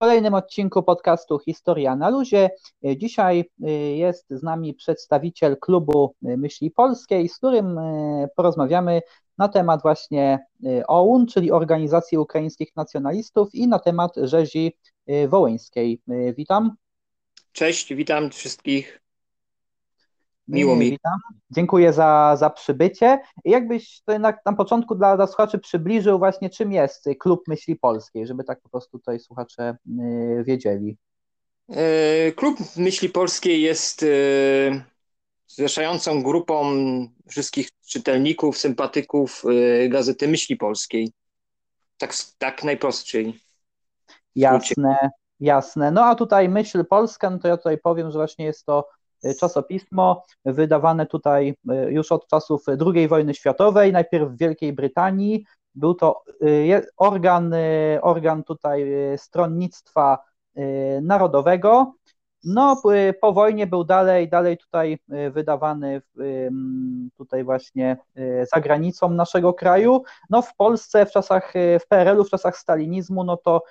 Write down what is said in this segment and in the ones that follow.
kolejnym odcinku podcastu Historia na Luzie. Dzisiaj y, jest z nami przedstawiciel klubu Myśli Polskiej, z którym y, porozmawiamy na temat właśnie y, OUN, czyli Organizacji Ukraińskich Nacjonalistów i na temat rzezi wołyńskiej. Witam. Cześć, witam wszystkich. Miło mi. Witam. Dziękuję za, za przybycie. Jakbyś na, na początku dla, dla słuchaczy przybliżył właśnie, czym jest Klub Myśli Polskiej, żeby tak po prostu tutaj słuchacze y, wiedzieli. E, Klub Myśli Polskiej jest y, zrzeszającą grupą wszystkich czytelników, sympatyków y, Gazety Myśli Polskiej. Tak, tak najprościej. Jasne, jasne. No a tutaj Myśl Polska, no to ja tutaj powiem, że właśnie jest to czasopismo wydawane tutaj y, już od czasów II wojny światowej, najpierw w Wielkiej Brytanii. Był to y, organ, organ tutaj stronnictwa narodowego. No, po wojnie był dalej, dalej tutaj wydawany tutaj właśnie za granicą naszego kraju. No, w Polsce w czasach, w PRL-u, w czasach stalinizmu, no to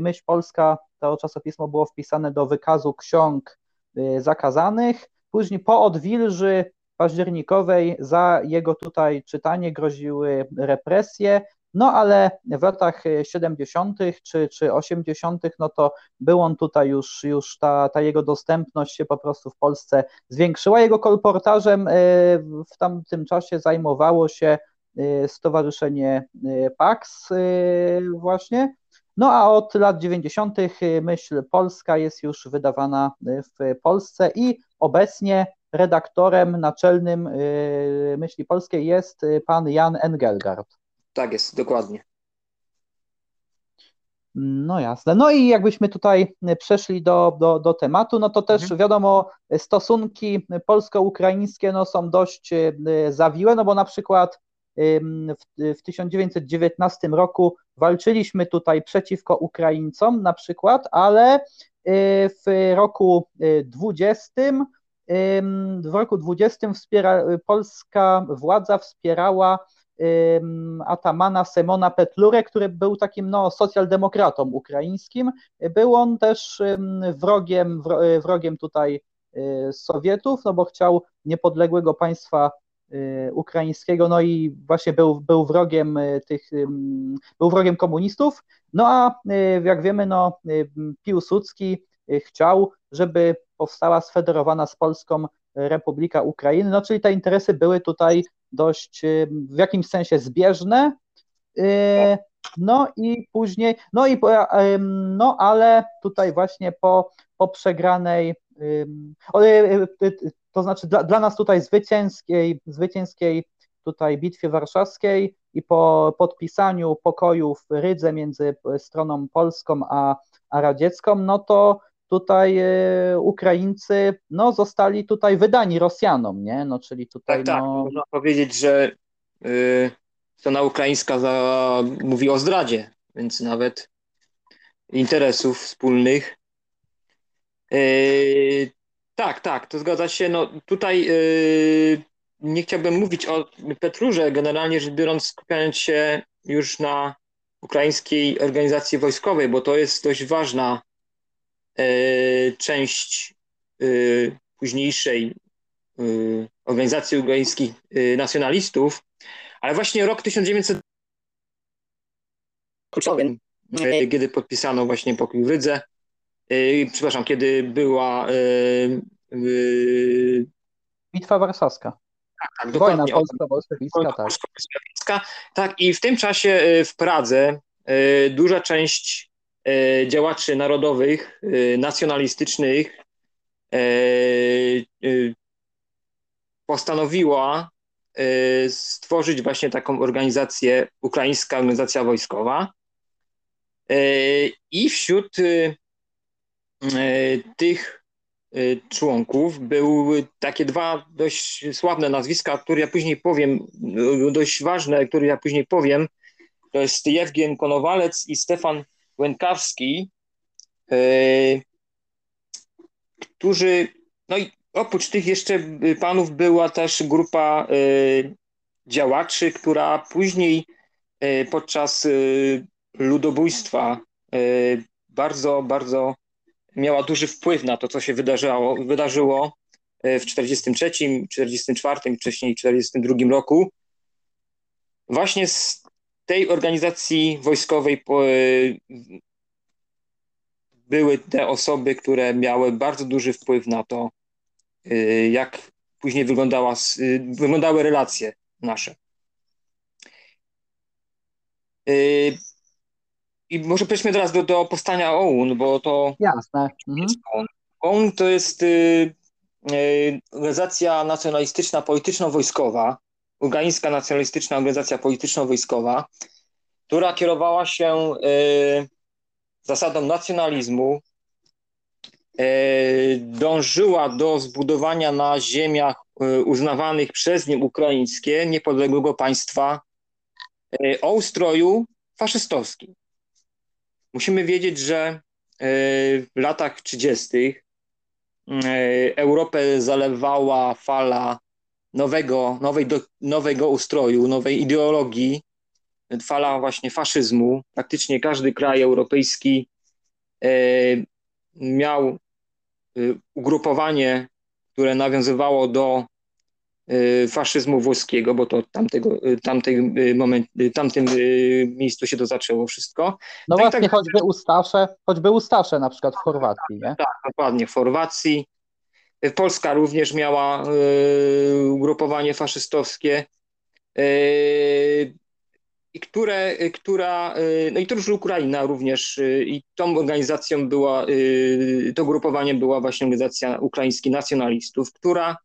myśl polska, to czasopismo było wpisane do wykazu ksiąg Y, zakazanych. Później po odwilży październikowej za jego tutaj czytanie groziły represje, no ale w latach 70. czy, czy 80., no to był on tutaj już, już ta, ta jego dostępność się po prostu w Polsce zwiększyła. Jego kolportażem y, w tamtym czasie zajmowało się y, Stowarzyszenie PAX właśnie. No a od lat 90. Y, myśl polska jest już wydawana y, w Polsce i obecnie redaktorem naczelnym y, myśli polskiej jest pan Jan Engelgard. Tak jest, dokładnie. No jasne. No i jakbyśmy tutaj przeszli do, do, do tematu, no to też mhm. wiadomo, stosunki polsko-ukraińskie no, są dość zawiłe, no bo na przykład w 1919 roku walczyliśmy tutaj przeciwko Ukraińcom na przykład, ale y, w roku 20 w roku 20 wspiera, polska władza wspierała atamana Semona Petlurę, który był takim no, socjaldemokratą ukraińskim. Był on też wrogiem, wrogiem tutaj y, Sowietów, no bo chciał niepodległego państwa Y, ukraińskiego, no i właśnie był, był wrogiem y, tych, był wrogiem komunistów, no a y, jak wiemy, no Piłsudski chciał, żeby powstała sfederowana z Polską Republika Ukrainy, no czyli te interesy były tutaj dość w jakimś sensie zbieżne, no i później, no i no ale tutaj właśnie po, po przegranej to znaczy dla, dla nas tutaj zwycięskiej, zwycięskiej tutaj bitwie warszawskiej i po podpisaniu pokoju w Rydze między stroną polską a, a radziecką, no to tutaj y, Ukraińcy no, zostali tutaj wydani Rosjanom, nie? No, czyli tutaj. Tak, tak. no... tak. Można powiedzieć, że y, strona ukraińska za, mówi o zdradzie, więc nawet interesów wspólnych. Y, tak, tak, to zgadza się. No tutaj yy, nie chciałbym mówić o Petrurze, generalnie rzecz biorąc, skupiając się już na ukraińskiej organizacji wojskowej, bo to jest dość ważna yy, część yy, późniejszej yy, organizacji ukraińskich yy, nacjonalistów, ale właśnie rok 1900 kluczowym, yy, kiedy podpisano właśnie pokój w Rydze, przepraszam, kiedy była yy, yy, Bitwa Warszawska. Tak, tak, Wojna polsko-bolszewicka, tak. Tak, i w tym czasie w Pradze duża część działaczy narodowych, nacjonalistycznych postanowiła stworzyć właśnie taką organizację, ukraińska organizacja wojskowa. I wśród E, tych e, członków były takie dwa dość sławne nazwiska, które ja później powiem, e, dość ważne, które ja później powiem. To jest Jewgien Konowalec i Stefan Łękawski, którzy, no i oprócz tych jeszcze panów była też grupa działaczy, która później podczas ludobójstwa bardzo, bardzo miała duży wpływ na to, co się wydarzyło, wydarzyło w 43, 44, wcześniej 42 roku. Właśnie z tej organizacji wojskowej były te osoby, które miały bardzo duży wpływ na to, y, jak później wyglądała, wyglądały relacje nasze. Y, I może przejdźmy teraz do, do powstania OUN, bo to. Jasne. Mhm. OUN to jest organizacja nacjonalistyczna, polityczno-wojskowa, Ukraińska Nacjonalistyczna Organizacja Polityczno-Wojskowa, która kierowała się zasadą nacjonalizmu, e, dążyła do zbudowania na ziemiach e, uznawanych przez nie ukraińskie niepodległego państwa e, o ustroju faszystowskim. Musimy wiedzieć, że w latach 30. Europę zalewała fala nowego, nowej, do, nowego ustroju, nowej ideologii, fala właśnie faszyzmu. Praktycznie każdy kraj europejski e, miał e, ugrupowanie, które nawiązywało do e, faszyzmu włoskiego, bo to tamtego, tamtej moment, tamtym miejscu się to zaczęło wszystko. No tak, właśnie, tak, choćby Ustasze, choćby Ustasze na przykład w Chorwacji, nie? Tak, dokładnie, w Chorwacji. Polska również miała ugrupowanie faszystowskie i które, y, która, y, no i to już Ukraina również y, i tą organizacją była, to grupowanie była właśnie organizacja ukraińskich nacjonalistów, która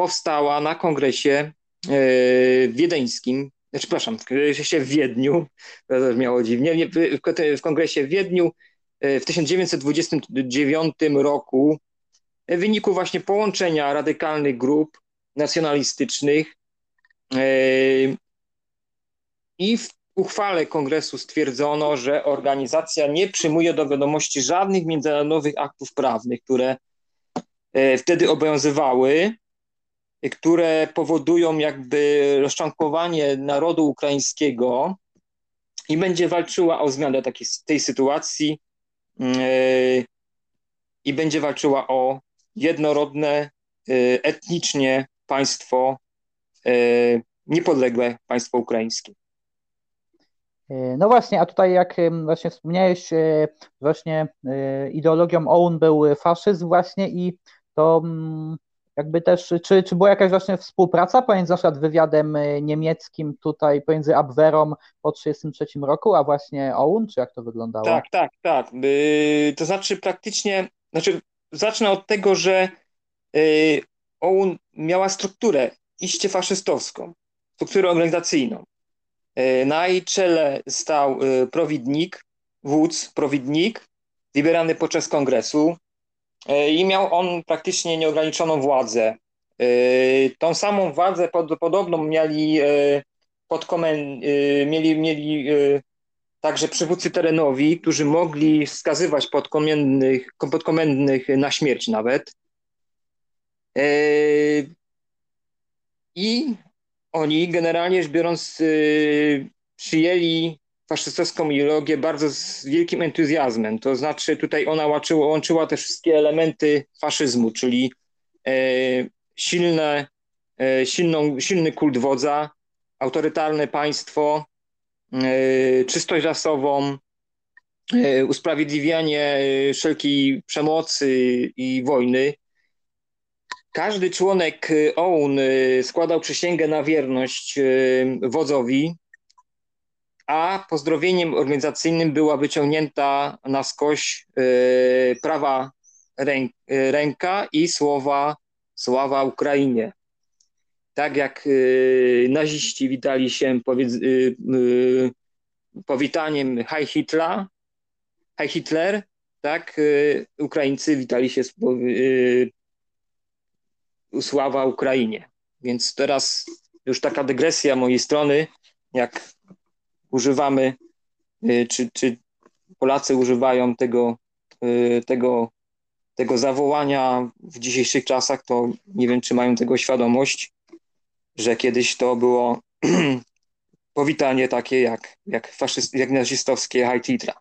powstała na kongresie wiedeńskim, znaczy, przepraszam, w kongresie w Wiedniu, to miało dziwnie, w kongresie w Wiedniu w 1929 roku w wyniku właśnie połączenia radykalnych grup nacjonalistycznych i w uchwale kongresu stwierdzono, że organizacja nie przyjmuje do wiadomości żadnych międzynarodowych aktów prawnych, które e, wtedy obowiązywały, które powodują jakby rozczłonkowanie narodu ukraińskiego i będzie walczyła o zmianę takiej, tej sytuacji mm, e, i będzie walczyła o jednorodne, e, etnicznie państwo, niepodległe państwo ukraińskie. E, no właśnie, a tutaj jak właśnie wspomniałeś, e, właśnie e, ideologią OUN był faszyzm właśnie i to mm, jakby też, czy, czy była jakaś właśnie współpraca pomiędzy na przykład wywiadem niemieckim tutaj, pomiędzy Abwehrą po 1933 roku, a właśnie OUN, czy jak to wyglądało? Tak, tak, tak. To znaczy praktycznie, znaczy zacznę od tego, że OUN miała strukturę iście faszystowską, strukturę organizacyjną. E, na jej czele stał e, prowidnik, wódz, prowidnik, wybierany podczas kongresu e, i miał on praktycznie nieograniczoną władzę. Tą samą władzę pod, podobną mieli, podkomend, mieli, mieli także przywódcy terenowi, którzy mogli wskazywać podkomendnych, podkomendnych na śmierć nawet. I oni generalnie rzecz biorąc przyjęli faszystowską ideologię bardzo z wielkim entuzjazmem. To znaczy tutaj ona łączyła, łączyła te wszystkie elementy faszyzmu, czyli e, silne, e, silną, silny kult wodza, autorytarne państwo, e, czystość rasową, e, usprawiedliwianie e, wszelkiej przemocy i wojny. Każdy członek y, OUN składał przysięgę na wierność wodzowi, a pozdrowieniem organizacyjnym była wyciągnięta na skoś prawa ręka i słowa sława Ukrainie. Tak jak naziści witali się powitaniem High Hitler, High Hitler, tak Ukraińcy witali się z sława Ukrainie. Więc teraz już taka dygresja mojej strony, jak używamy, y, czy, czy Polacy używają tego, y, tego, tego zawołania w dzisiejszych czasach, to nie wiem, czy mają tego świadomość, że kiedyś to było powitanie takie jak, jak, faszyst, jak nazistowskie Hajtitra.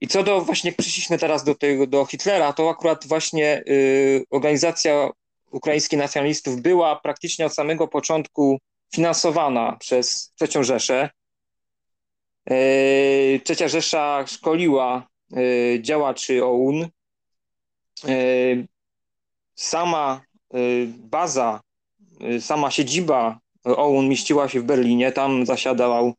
I co do właśnie, przyszliśmy teraz do tego, do Hitlera, to akurat właśnie y, organizacja ukraińskich nacjonalistów była praktycznie od samego początku finansowana przez Trzecią Rzeszę. Y, Trzecia Rzesza szkoliła y, działaczy OUN. Y, sama baza, sama siedziba OUN mieściła się w Berlinie, tam zasiadał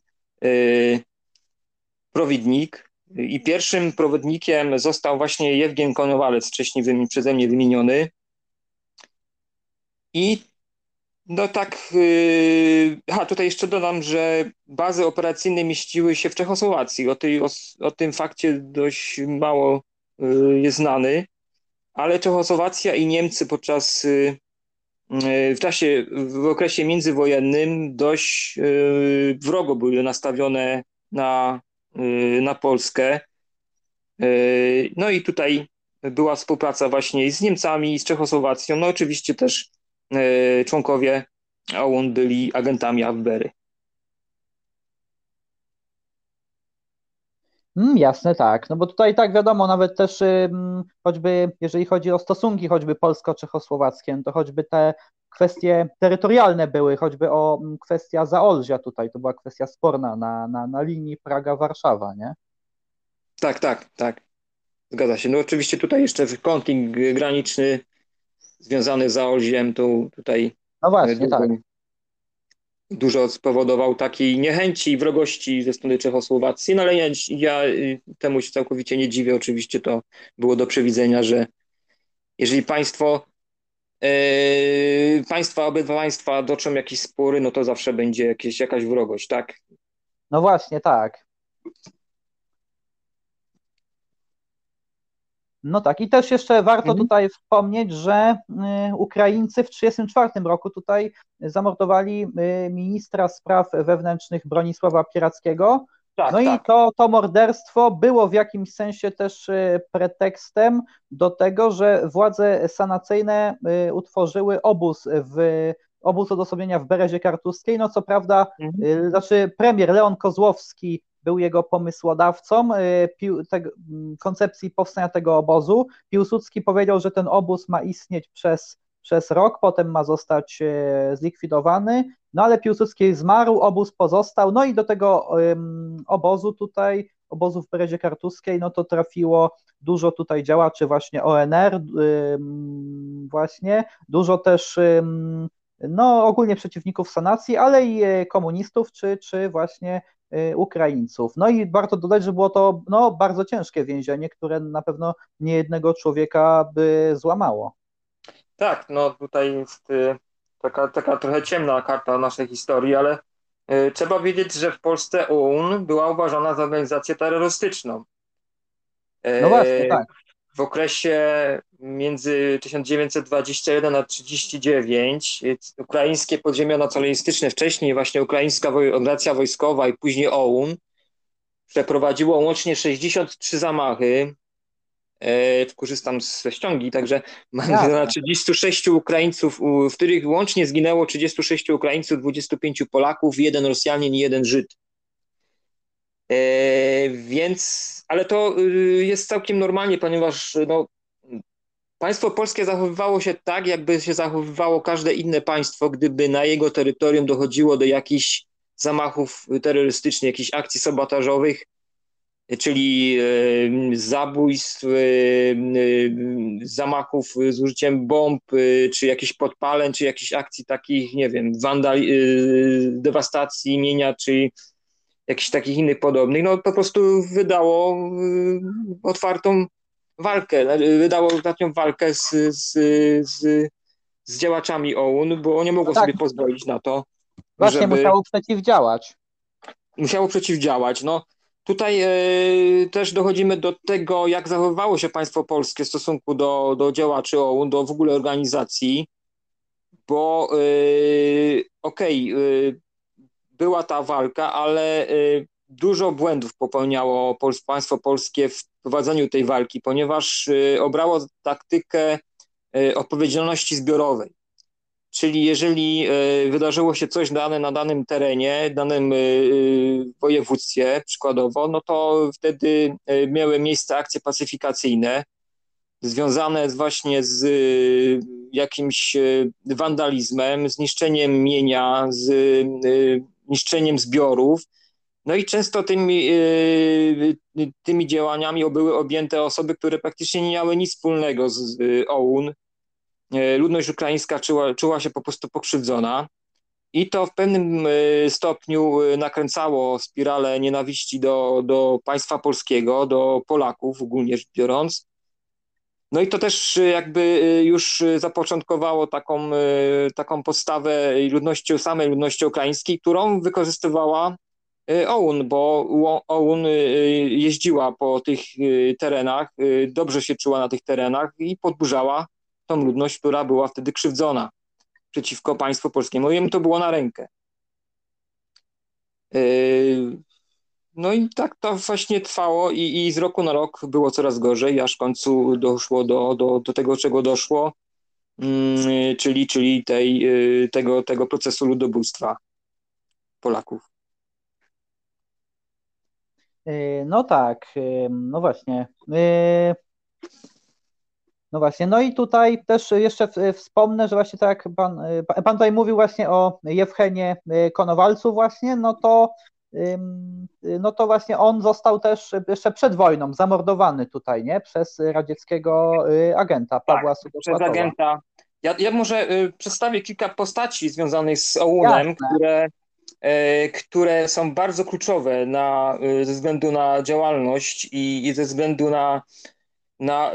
prowidnik i pierwszym prowodnikiem został właśnie Jewgen Konowalec, wcześniej przeze mnie wymieniony. I no tak, yy, tutaj jeszcze dodam, że bazy operacyjne mieściły się w Czechosłowacji. O, tej, o, o tym fakcie dość mało yy, jest znany, ale Czechosłowacja i Niemcy podczas yy, w czasie, w okresie międzywojennym dość yy, wrogo były nastawione na Y, na Polskę. Y, no i tutaj była współpraca właśnie z Niemcami, z Czechosłowacją. No oczywiście też y, członkowie OUN byli agentami Afbery. Mm, jasne, tak. No bo tutaj tak wiadomo, nawet też choćby, jeżeli chodzi o stosunki choćby polsko-czechosłowackie, no to choćby te kwestie terytorialne były, choćby o mm, kwestia Zaolzia tutaj, to była kwestia sporna na, na, na linii Praga-Warszawa, nie? Tak, tak, tak. Zgadza się. No oczywiście tutaj jeszcze konflikt graniczny związany z Zaolziem, to tutaj no właśnie, dużo, tak. dużo spowodował takiej niechęci i wrogości ze strony Czechosłowacji, no ale ja, ja y, temu się całkowicie nie dziwię. Oczywiście to było do przewidzenia, że jeżeli państwo Yy, państwa, obydwa państwa doczą jakieś spory, no to zawsze będzie jakieś, jakaś wrogość, tak? No właśnie, tak. No tak, i też jeszcze warto mhm. tutaj wspomnieć, że y, Ukraińcy w 1934 roku tutaj zamordowali y, ministra spraw wewnętrznych Bronisława Pierackiego, tak, no tak. i to, to morderstwo było w jakimś sensie też y, pretekstem do tego, że władze sanacyjne utworzyły obóz w obóz odosobnienia w Berezie Kartuskiej. No co prawda, mhm. Znaczy premier Leon Kozłowski był jego pomysłodawcą te, koncepcji powstania tego obozu. Piłsudski powiedział, że ten obóz ma istnieć przez, przez rok, potem ma zostać zlikwidowany. No ale Piłsudski zmarł, obóz pozostał, no i do tego obozu tutaj, obozu w Berezie Kartuskiej, no to trafiło dużo tutaj działaczy właśnie ONR, właśnie, dużo też no ogólnie przeciwników sanacji, ale i e, komunistów, czy, czy właśnie e, Ukraińców. No i warto dodać, że było to no, bardzo ciężkie więzienie, które na pewno nie jednego człowieka by złamało. Tak, no tutaj jest y, taka, taka trochę ciemna karta naszej historii, ale y, trzeba wiedzieć, że w Polsce OUN była uważana za organizację terrorystyczną. No właśnie, tak. W okresie między 1921 a 1939 ukraińskie podziemia nacjonalistyczne, wcześniej właśnie ukraińska organizacja wojskowa i później OUN przeprowadziło łącznie 63 zamachy E, korzystam ze ściągi, także mam na 36 Ukraińców, w których łącznie zginęło 36 Ukraińców, 25 Polaków, jeden Rosjanin i jeden Żyd. E, więc, ale to y, jest całkiem normalnie, ponieważ no, państwo polskie zachowywało się tak, jakby się zachowywało każde inne państwo, gdyby na jego terytorium dochodziło do jakichś zamachów terrorystycznych, jakichś akcji sabotażowych, czyli e, zabójstw, e, zamachów z użyciem bomb, czy jakichś podpaleń, czy jakichś akcji takich, nie wiem, wandal, dewastacji imienia, czy jakichś takich innych podobnych, no po prostu wydało otwartą walkę, wydało ostatnią walkę z, z, z, z działaczami OUN, bo nie mogło no tak. sobie pozwolić na to. Właśnie żeby... musiało przeciwdziałać. Musiało przeciwdziałać. No, Tutaj e, też dochodzimy do tego, jak zachowywało się państwo polskie w stosunku do, do działaczy OUN, do w ogóle organizacji, bo e, okej, okay, e, była ta walka, ale dużo błędów popełniało państwo polskie w prowadzeniu tej walki, ponieważ obrało taktykę odpowiedzialności zbiorowej. Czyli jeżeli wydarzyło się coś dane na danym terenie, danym województwie przykładowo, no to wtedy miały miejsce akcje pacyfikacyjne związane właśnie z jakimś wandalizmem, zniszczeniem mienia, z niszczeniem zbiorów. No i często tymi, tymi działaniami były objęte osoby, które praktycznie nie miały nic wspólnego z OUN. E, ludność ukraińska czuła, czuła się po prostu pokrzywdzona. I to w pewnym e, stopniu nakręcało spiralę nienawiści do, do państwa polskiego, do Polaków ogólnie rzecz biorąc. No i to też jakby już zapoczątkowało taką, taką postawę ludności, samej ludności ukraińskiej, którą wykorzystywała OUN, bo OUN jeździła po tych terenach, dobrze się czuła na tych terenach i podburzała tą ludność, która była wtedy krzywdzona przeciwko państwu polskiemu. Jemu to było na rękę. Yy, no i tak to właśnie trwało i, i z roku na rok było coraz gorzej, aż w końcu doszło do, do, do tego, czego doszło, mm, czyli, czyli tej, yy, tego, tego procesu ludobójstwa Polaków. Yy, no tak, no właśnie. No właśnie, no i tutaj też jeszcze wspomnę, że właśnie tak jak pan, pan tutaj mówił właśnie o Jewchenie y, Konowalcu właśnie, no to no to właśnie on został też jeszcze przed wojną zamordowany tutaj, nie? Przez radzieckiego y, agenta Pawła tak, Przez agenta. Ja, ja może y, przedstawię kilka postaci związanych z OUN-em, które, które są bardzo kluczowe na, ze względu na działalność i, i ze względu na na,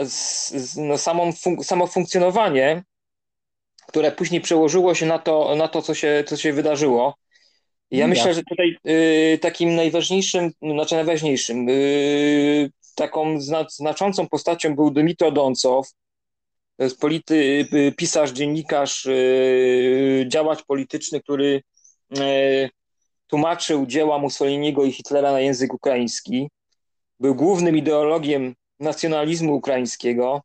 na samą fun samo funkcjonowanie, które później przełożyło się na to, na to co, się, co się wydarzyło. Ja no myślę, że tutaj y, takim najważniejszym, znaczy najważniejszym, y, taką zna, znaczącą postacią był Dmytro Doncow, polity, y, pisarz, dziennikarz, y, działacz polityczny, który y, tłumaczył dzieła Mussoliniego i Hitlera na język ukraiński. Był głównym ideologiem nacjonalizmu ukraińskiego,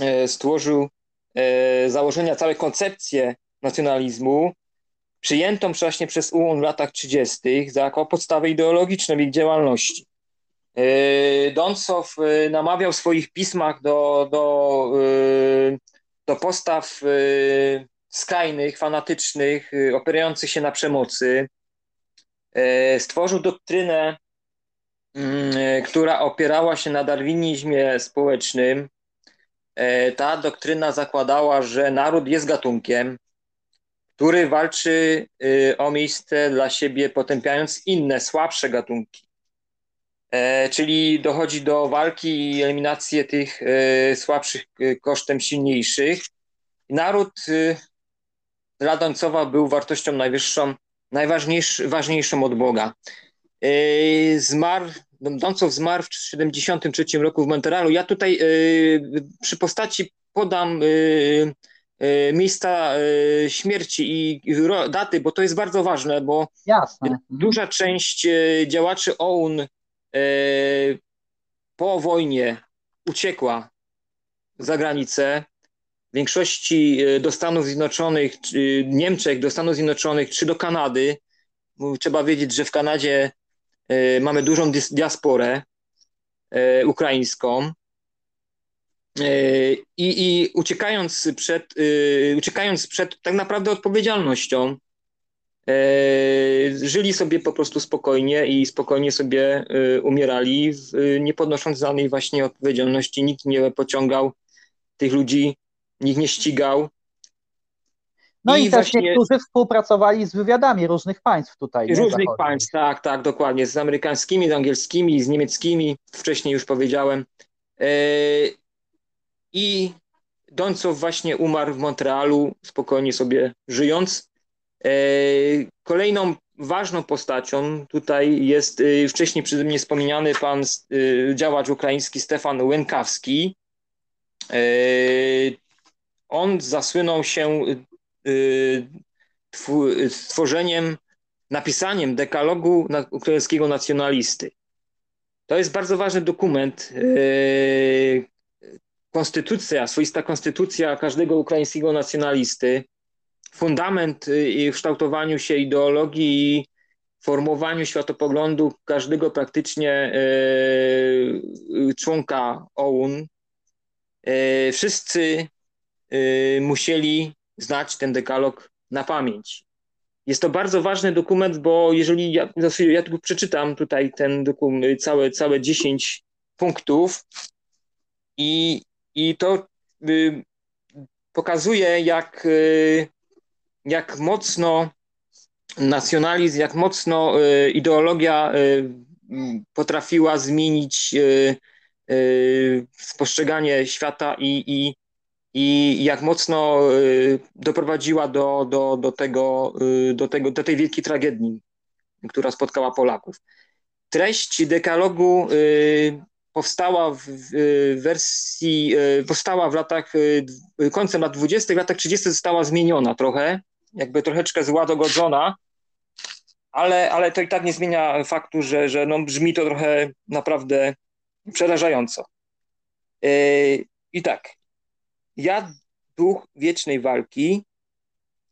e, stworzył e, założenia, całe koncepcję nacjonalizmu, przyjętą właśnie przez UON w latach 30. jako podstawę ideologiczną ich działalności. E, Doncow namawiał w swoich pismach do, do, do postaw skrajnych, fanatycznych, opierających się na przemocy. Stworzył doktrynę Mm, e, która opierała się na darwinizmie społecznym. E, ta doktryna zakładała, że naród jest gatunkiem, który walczy y, o miejsce dla siebie, potępiając inne, słabsze gatunki. E, czyli dochodzi do walki i eliminacji tych słabszych kosztem silniejszych. Naród dla był wartością najwyższą, najważniejszą od Boga. Yy, zmarł, Doncow zmarł w 1973 roku w Montrealu. Ja tutaj przy postaci podam miejsca śmierci i daty, bo to jest bardzo ważne, bo Jasne. duża część działaczy OUN po wojnie uciekła za granicę. W większości do Stanów Zjednoczonych, Niemczech, do Stanów Zjednoczonych czy do Kanady. Trzeba wiedzieć, że w Kanadzie E, mamy dużą diasporę e, ukraińską. E, I, i uciekając, przed, uciekając przed tak naprawdę odpowiedzialnością, żyli sobie po prostu spokojnie i spokojnie sobie umierali, nie podnosząc żadnej właśnie odpowiedzialności. Nikt nie pociągał tych ludzi, nikt nie ścigał. No i, i też właśnie... niektórzy współpracowali z wywiadami różnych państw tutaj. Różnych Zachodnich. państw, tak, tak, dokładnie. Z amerykańskimi, z angielskimi, z niemieckimi, wcześniej już powiedziałem. E, I Doncow właśnie umarł w Montrealu, spokojnie sobie żyjąc. E, kolejną ważną postacią tutaj jest e, wcześniej przeze mnie wspomniany pan działacz ukraiński Stefan Łękawski. On zasłynął się stworzeniem, napisaniem dekalogu ukraińskiego nacjonalisty. To jest bardzo ważny dokument. Y, konstytucja, swoista konstytucja każdego ukraińskiego nacjonalisty. fundament w kształtowaniu się ideologii i formowaniu światopoglądu każdego praktycznie członka OUN. Wszyscy musieli znać ten dekalog na pamięć. Jest to bardzo ważny dokument, bo jeżeli ja, ja tu przeczytam tutaj ten dokument, całe, całe 10 punktów i, i to y, pokazuje, jak, y, jak mocno nacjonalizm, jak mocno y, ideologia potrafiła zmienić y, y, postrzeganie świata i, i, i jak mocno doprowadziła do, do, do, tego, do, tego, do tej wielkiej tragedii, która spotkała Polaków. Treść dekalogu powstała w wersji, powstała w latach, końcem lat 20., w latach 30. została zmieniona trochę, jakby troszeczkę złagodzona, ale, ale to i tak nie zmienia faktu, że, że no brzmi to trochę naprawdę przerażająco. I tak, ja, duch wiecznej walki,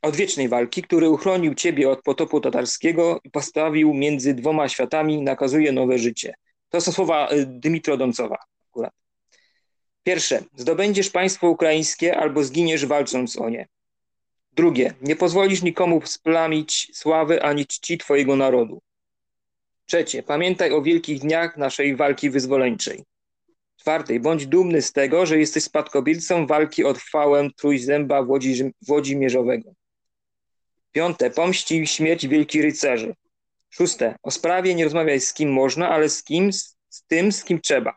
odwiecznej walki, który uchronił ciebie od potopu tatarskiego i postawił między dwoma światami, nakazuje nowe życie. To są słowa y, Dmitro Doncowa akurat. Pierwsze, zdobędziesz państwo ukraińskie albo zginiesz walcząc o nie. Drugie, nie pozwolisz nikomu splamić sławy ani czci twojego narodu. Trzecie, pamiętaj o wielkich dniach naszej walki wyzwoleńczej. Czwartej, bądź dumny z tego, że jesteś spadkobiercą walki o trwałę trójzęba Włodzimierzowego. Piąte, pomści śmierć wielkich rycerzy. Szóste, o sprawie nie rozmawiaj z kim można, ale z kim, z tym, z kim trzeba.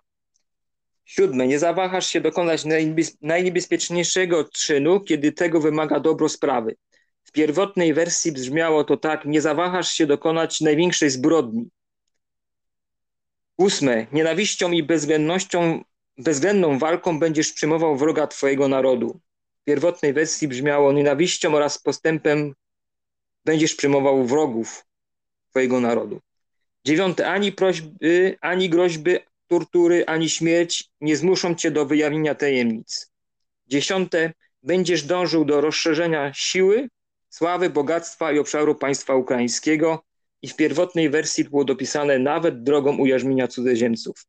Siódme, nie zawahasz się dokonać najniebezpieczniejszego czynu, kiedy tego wymaga dobro sprawy. W pierwotnej wersji brzmiało to tak, nie zawahasz się dokonać największej zbrodni. Ósme, nienawiścią i bezwzględnością, bezwzględną walką będziesz przyjmował wroga twojego narodu. W pierwotnej wersji brzmiało nienawiścią oraz postępem będziesz przyjmował wrogów twojego narodu. Dziewiąte, ani prośby, ani groźby, tortury, ani śmierć nie zmuszą cię do wyjawienia tajemnic. Dziesiąte, będziesz dążył do rozszerzenia siły, sławy, bogactwa i obszaru państwa ukraińskiego, i w pierwotnej wersji było dopisane nawet drogą ujarzmienia cudzoziemców.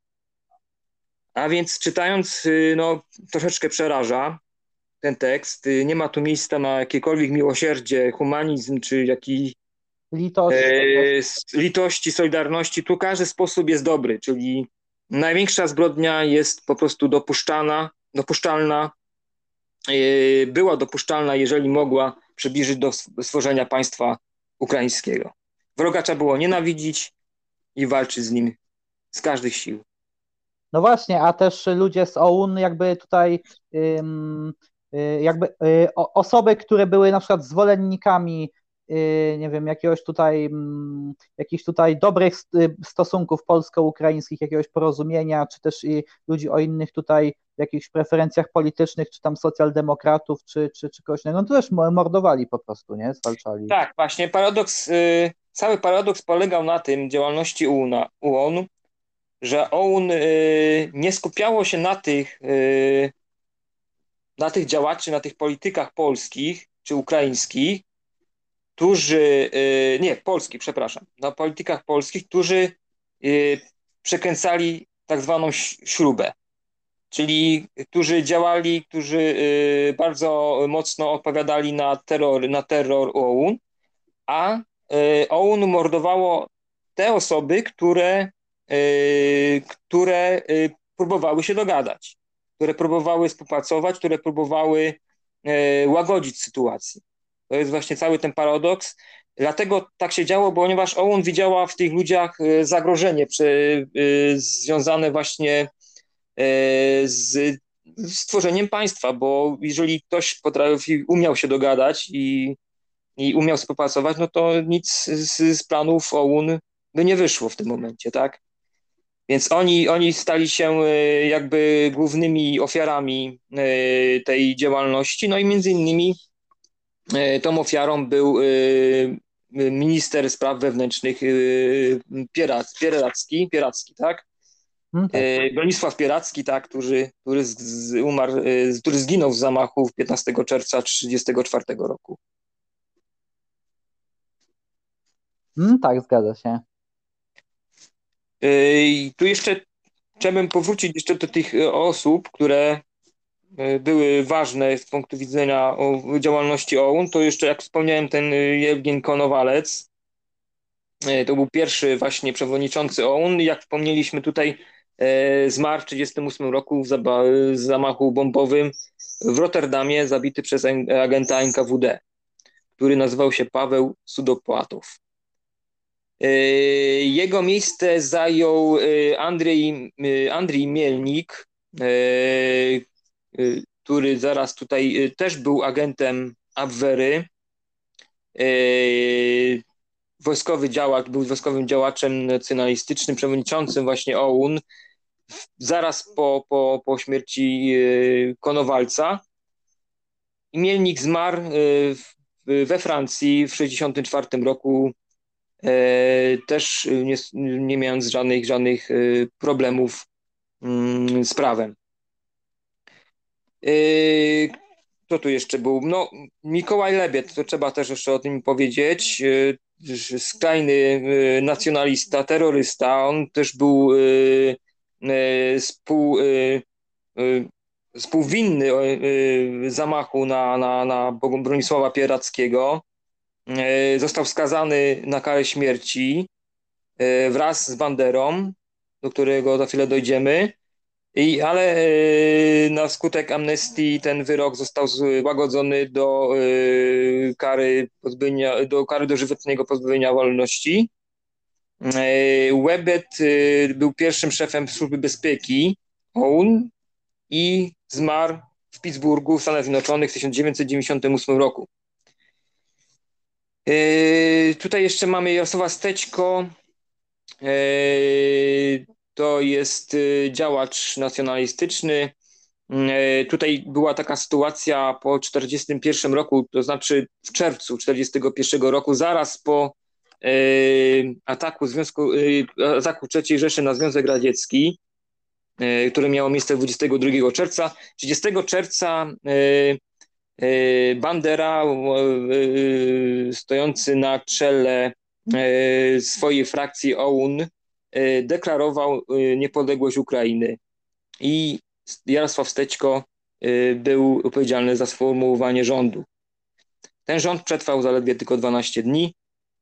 A więc czytając, y, no, troszeczkę przeraża ten tekst. Y, nie ma tu miejsca na jakiekolwiek miłosierdzie, humanizm czy jakiś litości. E, litości, solidarności. Tu każdy sposób jest dobry, czyli największa zbrodnia jest po prostu dopuszczana, dopuszczalna, e, była dopuszczalna, jeżeli mogła przybliżyć do stworzenia państwa ukraińskiego. Wroga trzeba było nienawidzić i walczyć z nim z każdych sił. No właśnie, a też ludzie z OUN jakby tutaj y, jakby y, osoby, które były na przykład zwolennikami nie wiem, jakiegoś tutaj mm, jakichś tutaj dobrych stosunków polsko-ukraińskich, jakiegoś porozumienia, czy też i ludzi o innych tutaj jakichś preferencjach politycznych, czy tam socjaldemokratów, czy, czy, czy kogoś innego, no to też mordowali po prostu, nie? Zwalczali. Tak, właśnie paradoks Cały paradoks polegał na tym działalności UON, że OUN y, nie skupiało się na tych, y, na tych działaczy, na tych politykach polskich czy ukraińskich, którzy, y, nie, polskich, przepraszam, na politykach polskich, którzy przekręcali tak zwaną śrubę, czyli którzy działali, którzy bardzo mocno odpowiadali na terror, na terror OUN, a OUN mordowało te osoby, które, które próbowały się dogadać, które próbowały współpracować, które próbowały łagodzić sytuację. To jest właśnie cały ten paradoks. Dlatego tak się działo, ponieważ OUN widziała w tych ludziach zagrożenie związane właśnie z stworzeniem państwa, bo jeżeli ktoś potrafi, umiał się dogadać i i umiał współpracować, no to nic z, z planów OUN by nie wyszło w tym momencie, tak? Więc oni, oni stali się e, jakby głównymi ofiarami e, tej działalności, no i między innymi e, E, tą ofiarą był e, minister spraw wewnętrznych e, Pieracki, Pieracki, tak? Hmm, tak. Bronisław Pieracki, tak, który, który, umarł, który zginął w zamachu 15 czerwca 1934 roku. Hmm, tak, zgadza się. I tu jeszcze chciałbym powrócić jeszcze do tych osób, które były ważne z punktu widzenia działalności OUN. To jeszcze, jak wspomniałem, ten Jewgien Konowalec, to był pierwszy właśnie przewodniczący OUN. Jak wspomnieliśmy tutaj, zmarł w 1938 roku w zamachu bombowym w Rotterdamie, zabity przez agenta NKWD, który nazywał się Paweł Sudopłatow. E, jego miejsce zajął e, Andrzej, e, Andrzej Mielnik, który zaraz tutaj też był agentem Abwery. Wojskowy działacz, był wojskowym działaczem nacjonalistycznym, przewodniczącym właśnie OUN zaraz po, po, po śmierci Konowalca. Mielnik zmarł we Francji w 1964 roku też nie, nie mając żadnych, żadnych problemów mm, z prawem. E, kto tu jeszcze był? No, Mikołaj Lebiet, to trzeba też jeszcze o tym powiedzieć. Skrajny nacjonalista, terrorysta. On też był współ, współwinny zamachu na, na, na Bronisława Pierackiego. Został skazany na karę śmierci wraz z Banderą, do którego za chwilę dojdziemy. I, ale e, na skutek amnestii ten wyrok został złagodzony do kary pozbawienia, do kary dożywotniego pozbawienia wolności. Webet był pierwszym szefem służby bezpieki OUN i zmarł w Pittsburghu w Stanach Zjednoczonych w 1998 roku. Tutaj jeszcze mamy Jarosława Stećko. To jest yy, działacz nacjonalistyczny. Tutaj była taka sytuacja po 1941 roku, to znaczy w czerwcu 1941 roku, zaraz po ataku, Związku, ataku III Rzeszy na Związek Radziecki, które miało miejsce 22 czerwca. 30 czerwca E, Bandera, e, stojący na czele e, swojej frakcji OUN, deklarował niepodległość Ukrainy. I Jarosław Stećko był odpowiedzialny za sformułowanie rządu. Ten rząd przetrwał zaledwie tylko 12 dni.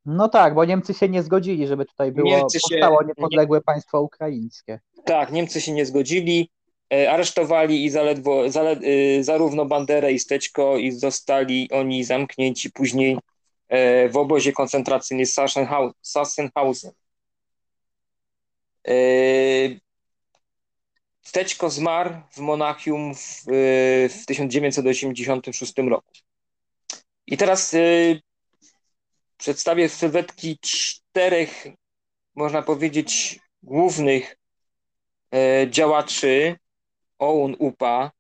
No tak, bo Niemcy się nie zgodzili, żeby tutaj było Niemcy powstało niepodległe nie... państwo ukraińskie. Tak, Niemcy się nie zgodzili. E, aresztowali i zaledwo, zale, e, zarówno Banderę i Steczko i zostali oni zamknięci później e, w obozie koncentracyjnym Sachsenhausen. Steczko zmarł w Monachium w, w 1986 roku. I teraz przedstawię sylwetki czterech, można powiedzieć, głównych działaczy OUN, UPA,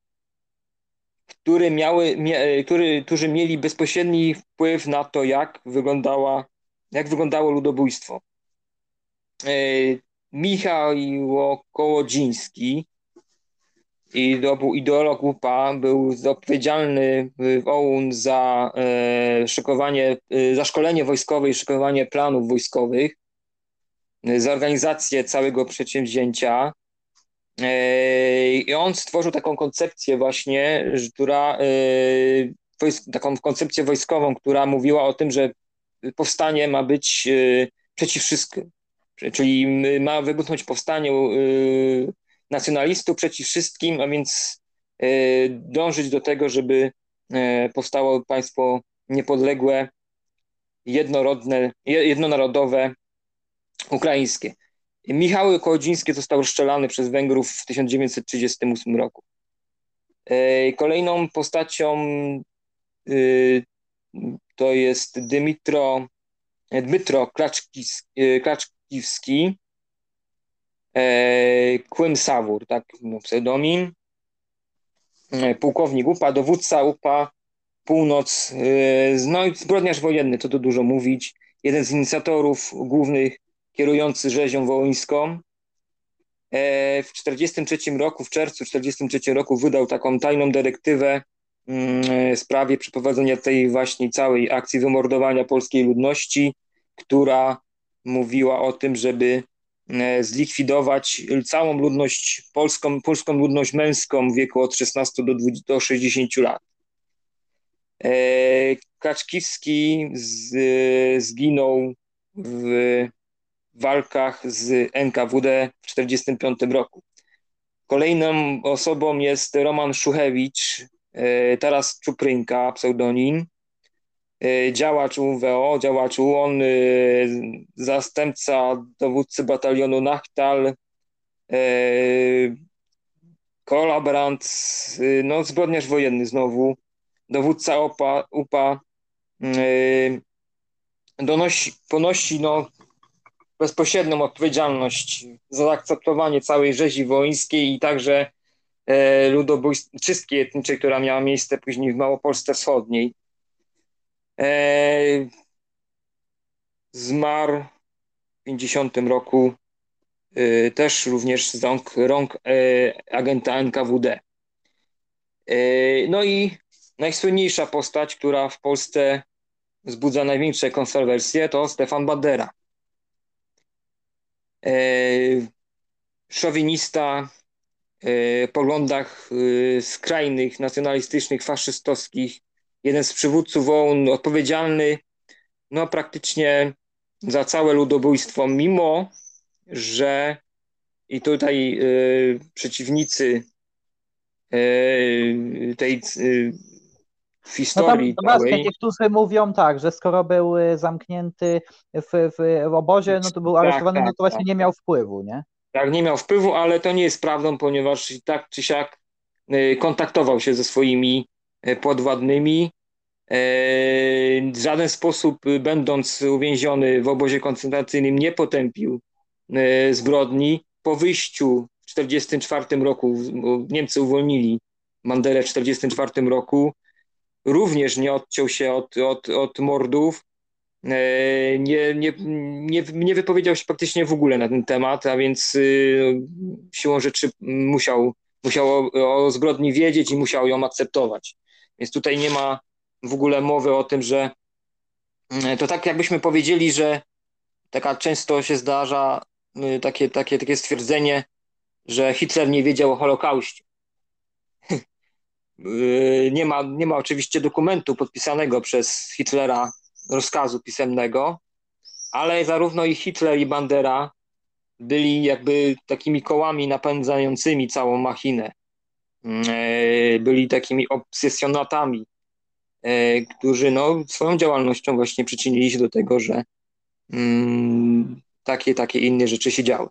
które miały, mia, który, którzy mieli bezpośredni wpływ na to, jak, wyglądała, jak wyglądało ludobójstwo. Michał Kołodziński, i to był ideolog UPA, był odpowiedzialny w OUN za e, szykowanie, e, za szkolenie wojskowe i szykowanie planów wojskowych, e, za organizację całego przedsięwzięcia. I on stworzył taką koncepcję właśnie, która, taką koncepcję wojskową, która mówiła o tym, że powstanie ma być przeciw wszystkim. Czyli ma wybuchnąć powstanie e, nacjonalistów przeciw wszystkim, a więc dążyć do tego, żeby powstało państwo niepodległe, jednorodne, jednonarodowe, ukraińskie. Michał Kołodziński został rozstrzelany przez Węgrów w 1938 roku. E, kolejną postacią e, to jest Dymitro, Dmytro Klaczkiwski, e, Kłym Sawur, tak pseudonim, pułkownik UPA, dowódca UPA, północ, no i zbrodniarz wojenny, to tu dużo mówić, jeden z inicjatorów głównych kierujący rzezią wołyńską. E, w 1943 roku, w czerwcu 1943 roku wydał taką tajną dyrektywę mm, w sprawie przeprowadzenia tej właśnie całej akcji wymordowania polskiej ludności, która mówiła o tym, żeby e, zlikwidować całą ludność polską, polską ludność męską w wieku od 16 do, 20, do 60 lat. E, Kaczkiwski z, zginął w walkach z NKWD w 1945 roku. Kolejną osobą jest Roman Szuchewicz, e, teraz Czuprynka, pseudonim, e, działacz UWO, działacz UON, e, zastępca dowódcy batalionu Nachtal, kolaborant, no zbrodniarz wojenny znowu, dowódca OPA, UPA, donosi, ponosi no, bezpośrednią odpowiedzialność za zaakceptowanie całej rzezi wołyńskiej i także e, ludobójstw, czystki etniczej, która miała miejsce później w Małopolsce Wschodniej. E, zmarł w 50 roku e, też również z rąk, rąk e, agenta NKWD. E, no i najsłynniejsza postać, która w Polsce wzbudza największe kontrowersje, to Stefan Bandera. E, szowinista, e, poglądach e, skrajnych, nacjonalistycznych, faszystowskich, jeden z przywódców OUN, odpowiedzialny no praktycznie za całe ludobójstwo, mimo że i tutaj przeciwnicy tej w historii no tam, całej... Niektórzy mówią tak, że skoro był y, zamknięty w, w obozie, no to był tak, aresztowany, tak, no to właśnie tak. nie miał wpływu, nie? Tak, nie miał wpływu, ale to nie jest prawdą, ponieważ tak czy siak y, kontaktował się ze swoimi y, podwładnymi. W żaden sposób, będąc uwięziony w obozie koncentracyjnym, nie potępił zbrodni. Po wyjściu w 1944 roku, Niemcy uwolnili Mandelę w 1944 roku, również nie odciął się od, od, od mordów. E, nie, nie, nie, nie wypowiedział się praktycznie w ogóle na ten temat, a więc siłą rzeczy musiał, musiał o, o zbrodni wiedzieć i musiał ją akceptować. Więc tutaj nie ma w ogóle mowy o tym, że e, to tak jakbyśmy powiedzieli, że taka często się zdarza y, takie, takie, takie stwierdzenie, że Hitler nie wiedział o Holokauście. Yy, nie ma, nie ma oczywiście dokumentu podpisanego przez Hitlera, rozkazu pisemnego, ale zarówno i Hitler, i Bandera byli jakby takimi kołami napędzającymi całą machinę. Yy, byli takimi obsesjonatami, yy, którzy no, swoją działalnością właśnie przyczynili się do tego, że mm, takie, takie inne rzeczy się działy.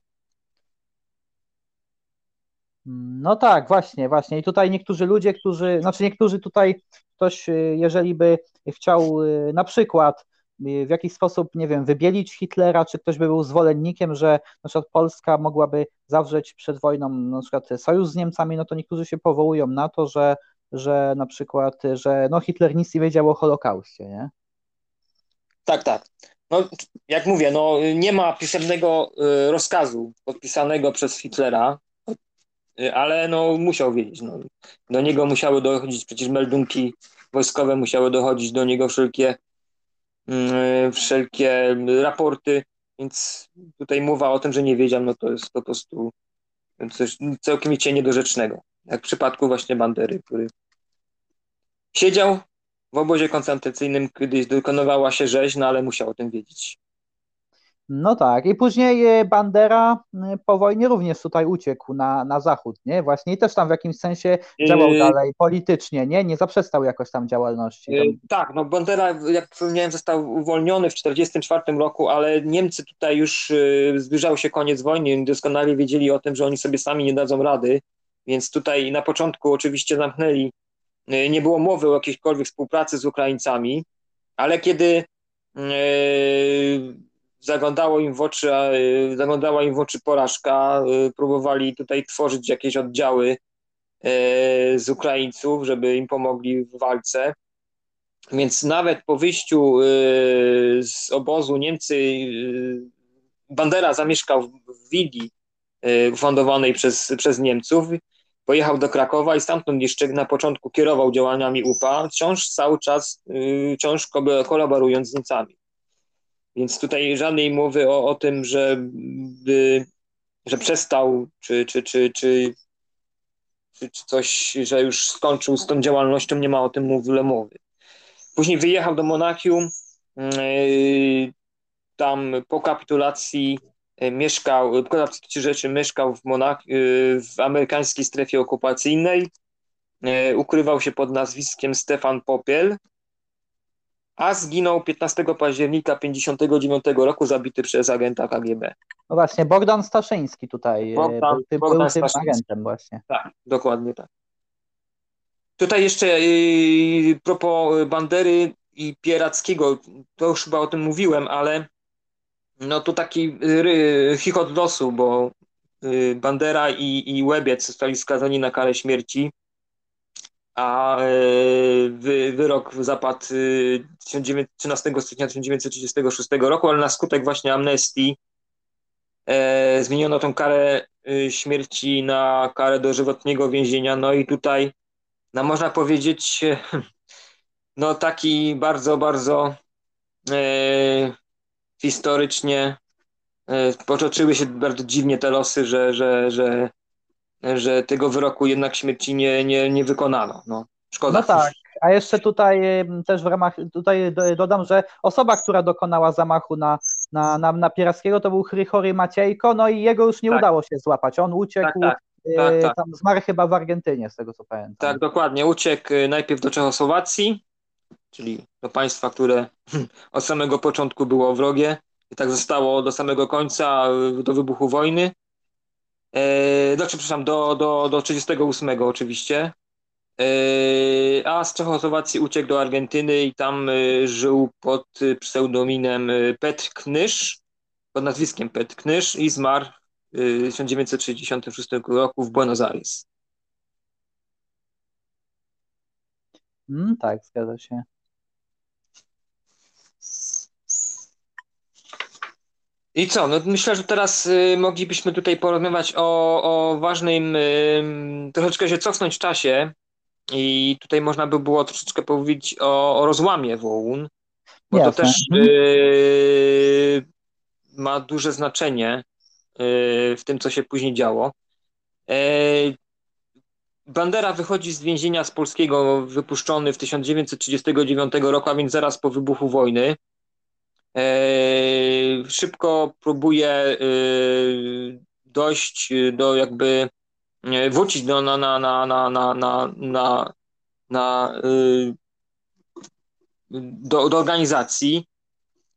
No tak, właśnie, właśnie. I tutaj niektórzy ludzie, którzy, znaczy niektórzy tutaj, ktoś, y, jeżeli by chciał na przykład w jakiś sposób, nie wiem, wybielić Hitlera, czy ktoś by był zwolennikiem, że na przykład Polska mogłaby zawrzeć przed wojną na przykład sojusz z Niemcami, no to niektórzy się powołują na to, że, że na przykład, że no Hitler nic nie wiedział o Holokauście, nie? Tak, tak. No, jak mówię, no, nie ma pisemnego rozkazu podpisanego przez Hitlera, Y, ale no musiał wiedzieć. No. Do niego musiały dochodzić przecież meldunki wojskowe, musiały dochodzić do niego wszelkie, wszelkie raporty, więc tutaj mowa o tym, że nie wiedział, no to jest po prostu coś całkowicie niedorzecznego. Jak w przypadku właśnie Bandery, który siedział w obozie koncentracyjnym, kiedy dokonywała się rzeź, no ale musiał o tym wiedzieć. No tak, i później e, Bandera e, po wojnie również tutaj uciekł na, na zachód, nie? Właśnie i też tam w jakimś sensie działał yy... dalej politycznie, nie? Nie zaprzestał jakoś tam działalności. Yy, tak, no Bandera, jak wspomniałem, został uwolniony w 1944 roku, ale Niemcy tutaj już yy, zbliżał się koniec wojny, doskonale wiedzieli o tym, że oni sobie sami nie dadzą rady, więc tutaj na początku oczywiście zamknęli, yy, nie było mowy o jakiejkolwiek współpracy z Ukraińcami, ale kiedy zaglądało im w oczy, y, zaglądała im w oczy porażka, y, próbowali tutaj tworzyć jakieś oddziały y, z Ukraińców, żeby im pomogli w walce. Więc nawet po wyjściu z obozu Niemcy Bandera zamieszkał w willi ufundowanej przez, przez Niemców, pojechał do Krakowa i stamtąd jeszcze na początku kierował działaniami UPA, wciąż cały czas, wciąż kolaborując z Niemcami. Więc tutaj żadnej mowy o, o tym, że, by, że przestał, czy, czy, czy, czy, czy, czy coś, że już skończył z tą działalnością, nie ma o tym w ogóle mowy. Później wyjechał do Monachium, yy, tam po kapitulacji yy, mieszkał, po kapitulacji rzeczy mieszkał w, Monach, yy, w amerykańskiej strefie okupacyjnej, ukrywał się pod nazwiskiem Stefan Popiel, a zginął 15 października 1959 roku, zabity przez agenta KGB. No właśnie, Bogdan Staszyński tutaj Bogdan, był, tym, Bogdan był tym agentem właśnie. Tak, dokładnie tak. Tutaj jeszcze yy, propos Bandery i Pierackiego, to już chyba o tym mówiłem, ale no to taki yy, chichot losu, bo Bandera i, i Łebiec zostali skazani na karę śmierci, a wy, wyrok zapadł 13 yy, stycznia 1936 roku, ale na skutek właśnie amnestii e, zmieniono tą karę y, śmierci na karę dożywotniego więzienia. No i tutaj no można powiedzieć, no taki bardzo, bardzo e, historycznie e, potoczyły się bardzo dziwnie te losy, że, że, że, że tego wyroku jednak śmierci nie, nie, nie wykonano. No, szkoda. No tak. A jeszcze tutaj też w ramach, tutaj dodam, że osoba, która dokonała zamachu na, na, na, na Pierackiego to był Chrychory Maciejko, no i jego już nie tak. udało się złapać. On uciekł, tak, tak. Tak, e, tak. Tam zmarł chyba w Argentynie, z tego co pamiętam. Tak, dokładnie. Uciekł e, najpierw do Czechosłowacji, czyli do państwa, które od samego początku było wrogie i tak zostało do samego końca, e, do wybuchu wojny. E, do, przepraszam, do, do, do 38 oczywiście. E, a z Czechosłowacji uciekł do Argentyny i tam e, żył pod pseudonimem Petr Knysz, pod nazwiskiem Petr Knysz i zmarł 1966 roku w Buenos Aires. Mm, tak, zgadza się. I co? No myślę, że teraz y, moglibyśmy tutaj porozmawiać o, o ważnym, y, troszeczkę się cofnąć w czasie i tutaj można by było troszeczkę powiedzieć o, o rozłamie WOUN, bo Jasne. to też y, ma duże znaczenie Y, w tym, co się później działo. E, Bandera wychodzi z więzienia z polskiego, wypuszczony w 1939 roku, a więc zaraz po wybuchu wojny. E, szybko próbuje dojść do jakby wrócić do, na, na, na, na, na, na, na, na do, do organizacji.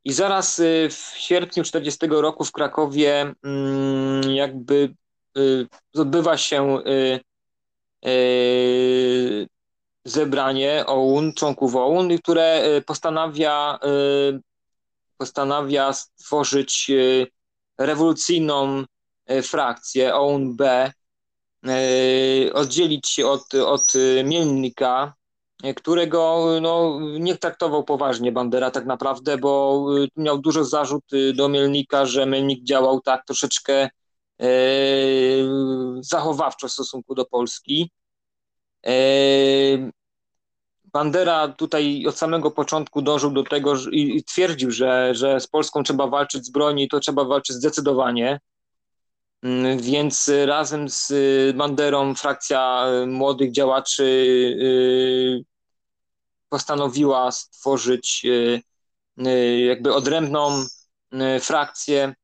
I zaraz w sierpniu 40 roku w Krakowie mm, jakby odbywa się zebranie OUN, członków OUN, które postanawia, postanawia stworzyć rewolucyjną frakcję OUN-B, oddzielić się od, od Mielnika, którego no, nie traktował poważnie Bandera tak naprawdę, bo miał dużo zarzut do Mielnika, że Mielnik działał tak troszeczkę e, zachowawczo w stosunku do Polski. Bandera tutaj od samego początku dążył do tego i, i twierdził, że, że z Polską trzeba walczyć zbrojnie i to trzeba walczyć zdecydowanie. Mm, więc razem z Banderą frakcja młodych działaczy y, postanowiła stworzyć jakby odrębną frakcję,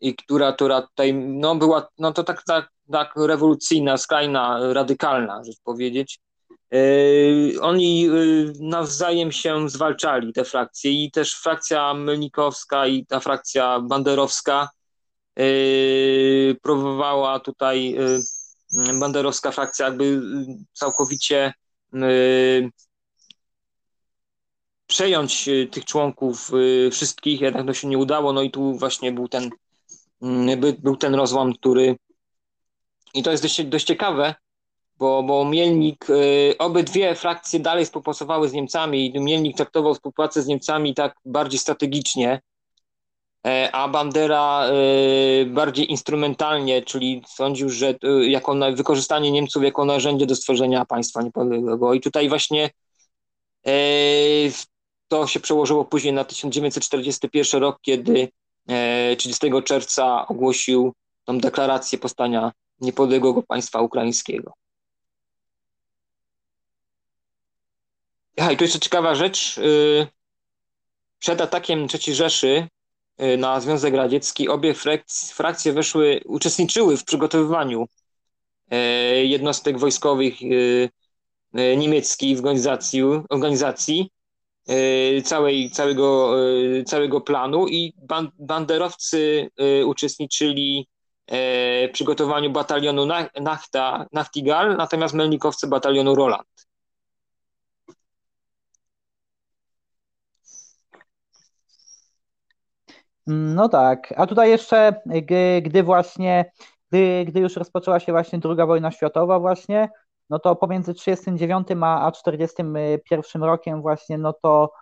i która, która tutaj no, była no, to tak, tak, tak rewolucyjna, skrajna, radykalna, rzecz powiedzieć. Oni nawzajem się zwalczali, te frakcje, i też frakcja Melnikowska i ta frakcja banderowska próbowała tutaj banderowska frakcja jakby całkowicie przejąć tych członków wszystkich, jednak to się nie udało, no i tu właśnie był ten, był ten rozłam, który i to jest dość, dość ciekawe, bo, bo Mielnik, obydwie frakcje dalej współpracowały z Niemcami i Mielnik traktował współpracę z Niemcami tak bardziej strategicznie, e, a Bandera bardziej instrumentalnie, czyli sądził, że jako wykorzystanie Niemców jako narzędzie do stworzenia państwa niepodległego. I tutaj właśnie to się przełożyło później na 1941 rok, kiedy 30 czerwca ogłosił tą deklarację powstania niepodległego państwa ukraińskiego. Ja, i tu jeszcze ciekawa rzecz. Y, przed atakiem III Rzeszy y, na Związek Radziecki obie frakcje weszły, uczestniczyły w przygotowywaniu y, jednostek wojskowych niemieckich w organizacji, organizacji całej, całego, całego planu i banderowcy uczestniczyli w przygotowaniu batalionu Nachta, Nachtigal, natomiast melnikowcy batalionu Roland. No tak, a tutaj jeszcze, gdy właśnie, gdy, gdy już rozpoczęła się właśnie druga wojna światowa właśnie, no to pomiędzy 39 a 41 rokiem właśnie, no to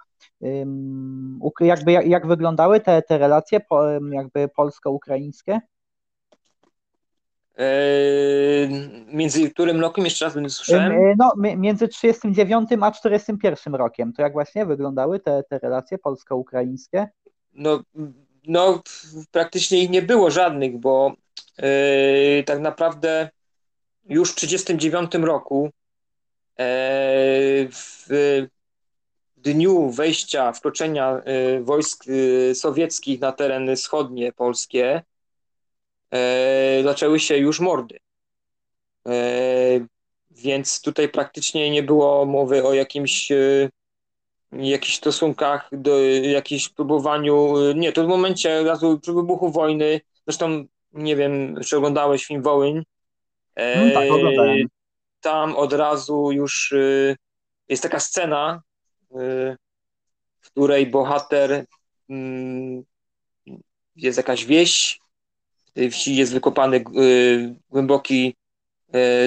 jakby jak, jak wyglądały te, te relacje jakby polsko-ukraińskie? Eee, między którym rokiem jeszcze raz będę słyszałem? E, no, między 39 a 41 rokiem. To jak właśnie wyglądały te, te relacje polsko-ukraińskie? No, no, praktycznie ich nie było żadnych, bo yy, tak naprawdę już w 1939 roku yy, w dniu wejścia, wkroczenia yy, wojsk sowieckich na tereny wschodnie polskie zaczęły się już mordy. Więc tutaj praktycznie nie było mowy o jakimś jakichś stosunkach, do jakichś próbowaniu, nie, to w momencie razu przy wybuchu wojny, zresztą nie wiem, czy oglądałeś film Wołyń, no, tak, oglądałem. tam od razu już y, jest taka scena, y, w której bohater mm, jest jakaś wieś, w tej wsi jest wykopany y, głęboki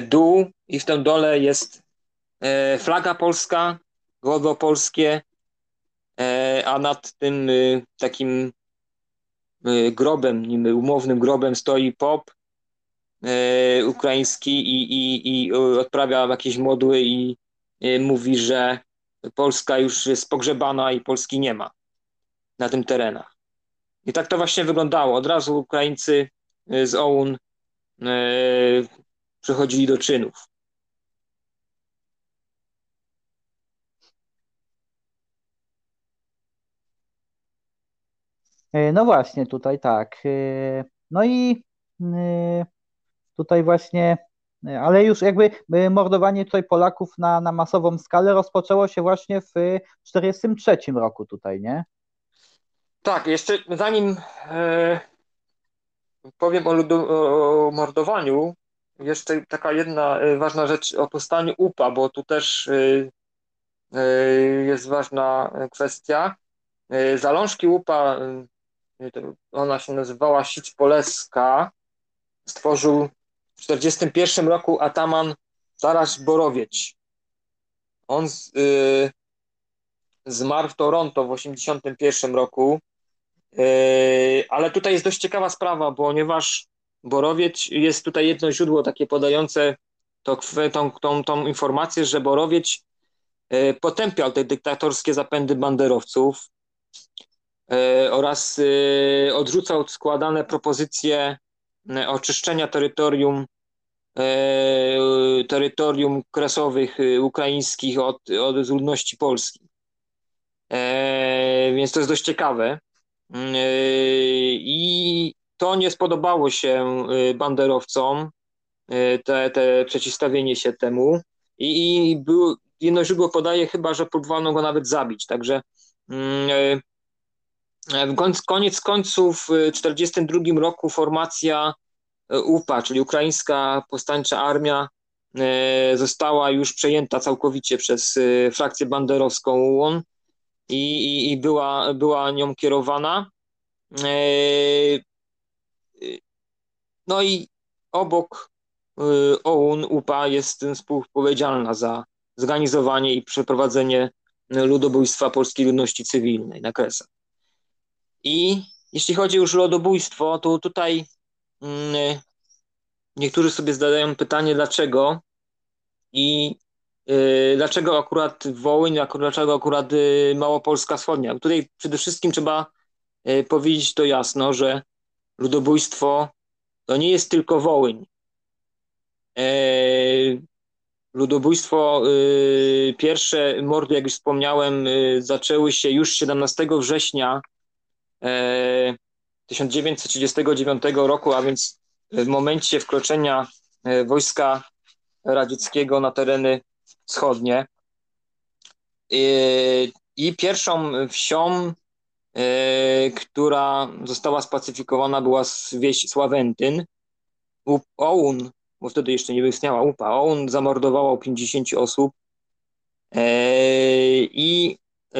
dół i w tym dole jest flaga polska, godło polskie, e, a nad tym y, takim y, grobem, umownym grobem stoi pop e, ukraiński i, i, i odprawia jakieś modły i y, mówi, że Polska już jest pogrzebana i Polski nie ma na tym terenach. I tak to właśnie wyglądało. Od razu Ukraińcy z OUN przechodzili do czynów. No właśnie, tutaj tak. E, no i e, tutaj właśnie, ale już jakby mordowanie tutaj Polaków na, na masową skalę rozpoczęło się właśnie w 1943 roku tutaj, nie? Tak, jeszcze zanim e, powiem o, ludu, o, mordowaniu, jeszcze taka jedna ważna rzecz o powstaniu UPA, bo tu też e, jest ważna kwestia. Zalążki UPA ona się nazywała Sić Poleska, stworzył w 1941 roku ataman Taraś Borowiec. On z, y, zmarł w Toronto w 1981 roku, y, ale tutaj jest dość ciekawa sprawa, ponieważ Borowiec jest tutaj jedno źródło takie podające to, tą, tą, tą informację, że Borowiec y, potępiał te dyktatorskie zapędy banderowców, oraz e, odrzucał składane propozycje e, oczyszczenia terytorium terytorium kresowych ukraińskich od, od ludności polskiej. Więc to jest dość ciekawe. I to nie spodobało się banderowcom, te, te przeciwstawienie się temu. I, i był, jedno źródło podaje chyba, że próbowano go nawet zabić. Także mm, w koniec końców w 1942 roku formacja e, UPA, czyli Ukraińska Powstańcza Armia, e, została już przejęta całkowicie przez e, frakcję banderowską UON i, i, i była, była nią kierowana. No i obok OUN UPA jest współodpowiedzialna za zorganizowanie i przeprowadzenie ludobójstwa polskiej ludności cywilnej na Kresach. I jeśli chodzi już o ludobójstwo, to tutaj mm, niektórzy sobie zadają pytanie, dlaczego. I dlaczego akurat Wołyń, dlaczego akurat Małopolska Wschodnia. Tutaj przede wszystkim trzeba powiedzieć to jasno, że ludobójstwo to nie jest tylko Wołyń. Ludobójstwo, pierwsze mordy, jak już wspomniałem, zaczęły się już 17 września 1939 roku, a więc w momencie wkroczenia e, wojska radzieckiego na tereny wschodnie. E, I pierwszą wsią, e, która została spacyfikowana, była wieś Sławentyn. Oun, bo wtedy jeszcze nie istniała UPA, Oun zamordował 50 osób i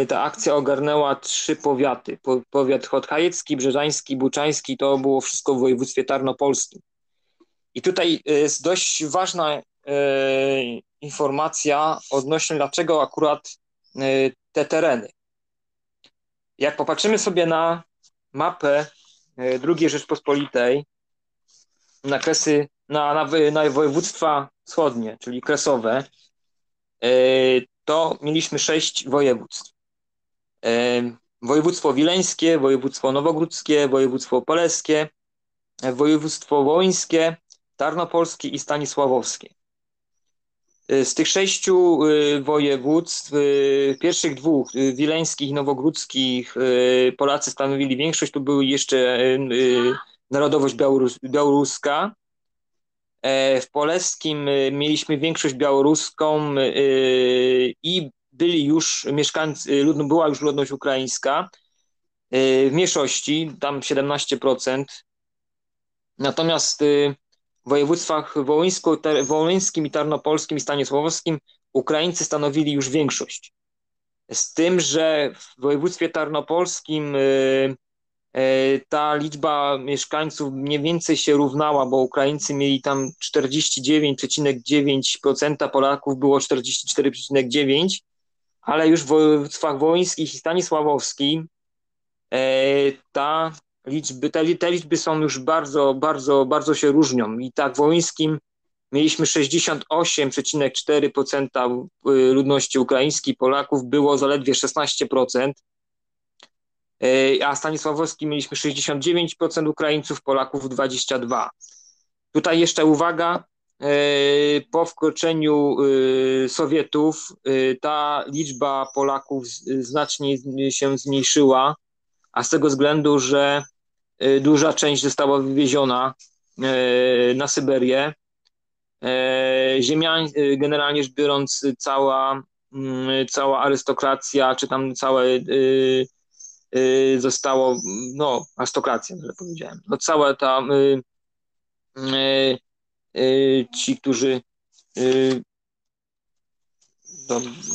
ta akcja ogarnęła trzy powiaty. Powiat chodhajecki, brzeżański, buczański, to było wszystko w województwie tarnopolskim. I tutaj jest dość ważna e, informacja odnośnie dlaczego akurat e, te tereny. Jak popatrzymy sobie na mapę e, II Rzeczpospolitej, na kresy, na, na, na województwa wschodnie, czyli kresowe, to mieliśmy sześć województw. Województwo Wileńskie, województwo Nowogródzkie, województwo Opoleskie, województwo Wołyńskie, Tarnopolskie i Stanisławowskie. E, z tych sześciu e, województw, e, pierwszych dwóch, wileńskich i nowogródzkich, Polacy stanowili większość. Tu były jeszcze narodowość białorus białoruska. W Polskim mieliśmy większość białoruską i byli już mieszkańcy, była już ludność ukraińska w mniejszości, tam 17%. Natomiast w województwach wołyńskim i tarnopolskim i stanisławowskim Ukraińcy stanowili już większość. Z tym, że w województwie tarnopolskim y, y, ta liczba mieszkańców mniej więcej się równała, bo Ukraińcy mieli tam 49,9%, Polaków było 44,9%, ale już w województwach wołyńskich i stanisławowskim y, ta liczby, te, te liczby są już bardzo, bardzo, bardzo się różnią. I tak w Wołyńskim mieliśmy 68,4% y, ludności ukraińskiej, Polaków było zaledwie 16%, y, a Stanisławowski mieliśmy 69% Ukraińców, Polaków 22%. Tutaj jeszcze uwaga, po wkroczeniu Sowietów ta liczba Polaków znacznie się zmniejszyła, a z tego względu, że E, duża część została wywieziona e, na Syberię. E, Ziemia, generalnie rzecz biorąc, cała, mm, cała arystokracja, czy tam całe zostało, no, arystokracja, że powiedziałem. No, cała ta, ci, którzy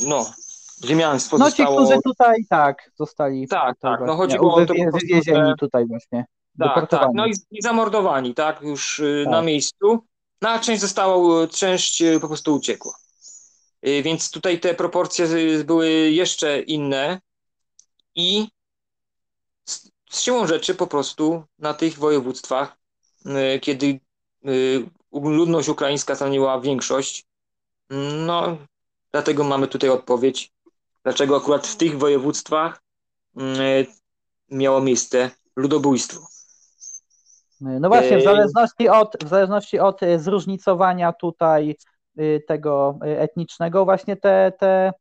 no, ziemiaństwo no, zostało... ci, którzy tutaj, tak, zostali... Tak, tak, no chodziło o to... Wywiezieni tutaj właśnie. Tak, tak, no i, i, zamordowani, tak, już y, tak. na miejscu. No a część została, część y, po prostu uciekła. Y, więc tutaj te proporcje były jeszcze inne i z, z siłą rzeczy po prostu na tych województwach, kiedy ludność ukraińska stanowiła większość, no dlatego mamy tutaj odpowiedź, dlaczego akurat w tych województwach miało miejsce ludobójstwo. No właśnie, w zależności od, w zależności od e, zróżnicowania tutaj e, tego e, etnicznego, właśnie te, te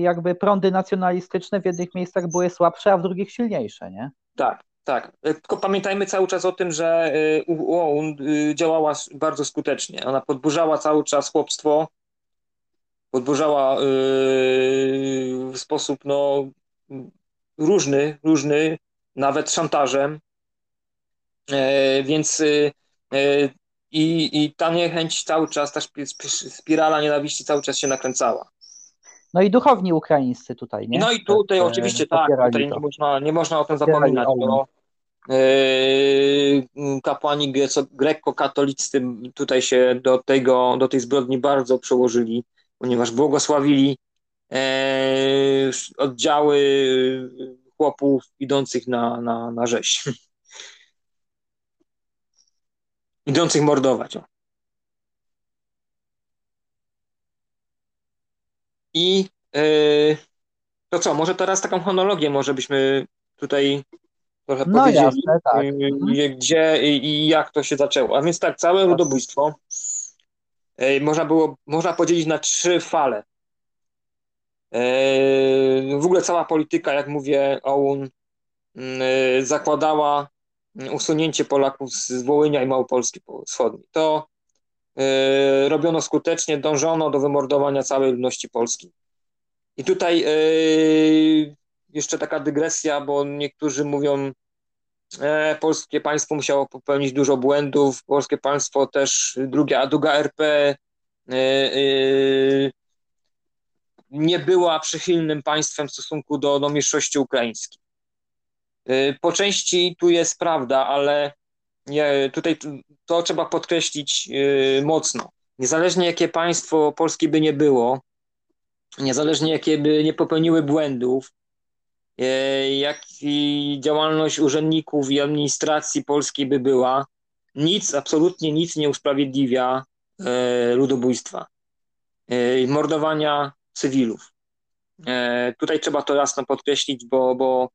jakby prądy nacjonalistyczne w jednych miejscach były słabsze, a w drugich silniejsze, nie? Tak, tak. Tylko pamiętajmy cały czas o tym, że UON działała bardzo skutecznie. Ona podburzała cały czas chłopstwo, podburzała w sposób no, różny, różny, nawet szantażem. E, więc e, e, i, i ta niechęć cały czas, ta spirala nienawiści cały czas się nakręcała. No i duchowni ukraińscy tutaj, nie? No i tutaj tak, oczywiście tak, tutaj nie można, nie można o tym zapominać, bo kapłani grekko-katoliccy tutaj się do, tego, do tej zbrodni bardzo przełożyli, ponieważ błogosławili oddziały chłopów idących na, na, na rzeź. idących mordować. O. I to co, może teraz taką chronologię może byśmy tutaj trochę no powiedzieli, jasne, tak. Mhm. gdzie i jak to się zaczęło. A więc tak, całe ludobójstwo można było, można podzielić na trzy fale. W ogóle cała polityka, jak mówię, OUN zakładała usunięcie Polaków z Wołynia i Małopolski Wschodniej. To robiono skutecznie, dążono do wymordowania całej ludności polskiej. I tutaj jeszcze taka dygresja, bo niektórzy mówią, e, polskie państwo musiało popełnić dużo błędów, polskie państwo też, druga, druga RP e, nie była przychylnym państwem w stosunku do, do mniejszości ukraińskiej. Po części tu jest prawda, ale nie, tutaj to trzeba podkreślić e, mocno. Niezależnie jakie państwo polskie by nie było, niezależnie jakie by nie popełniły błędów, E, jak i działalność urzędników i administracji polskiej by była, nic, absolutnie nic nie usprawiedliwia e, ludobójstwa, mordowania cywilów. Tutaj trzeba to jasno podkreślić, bo, bo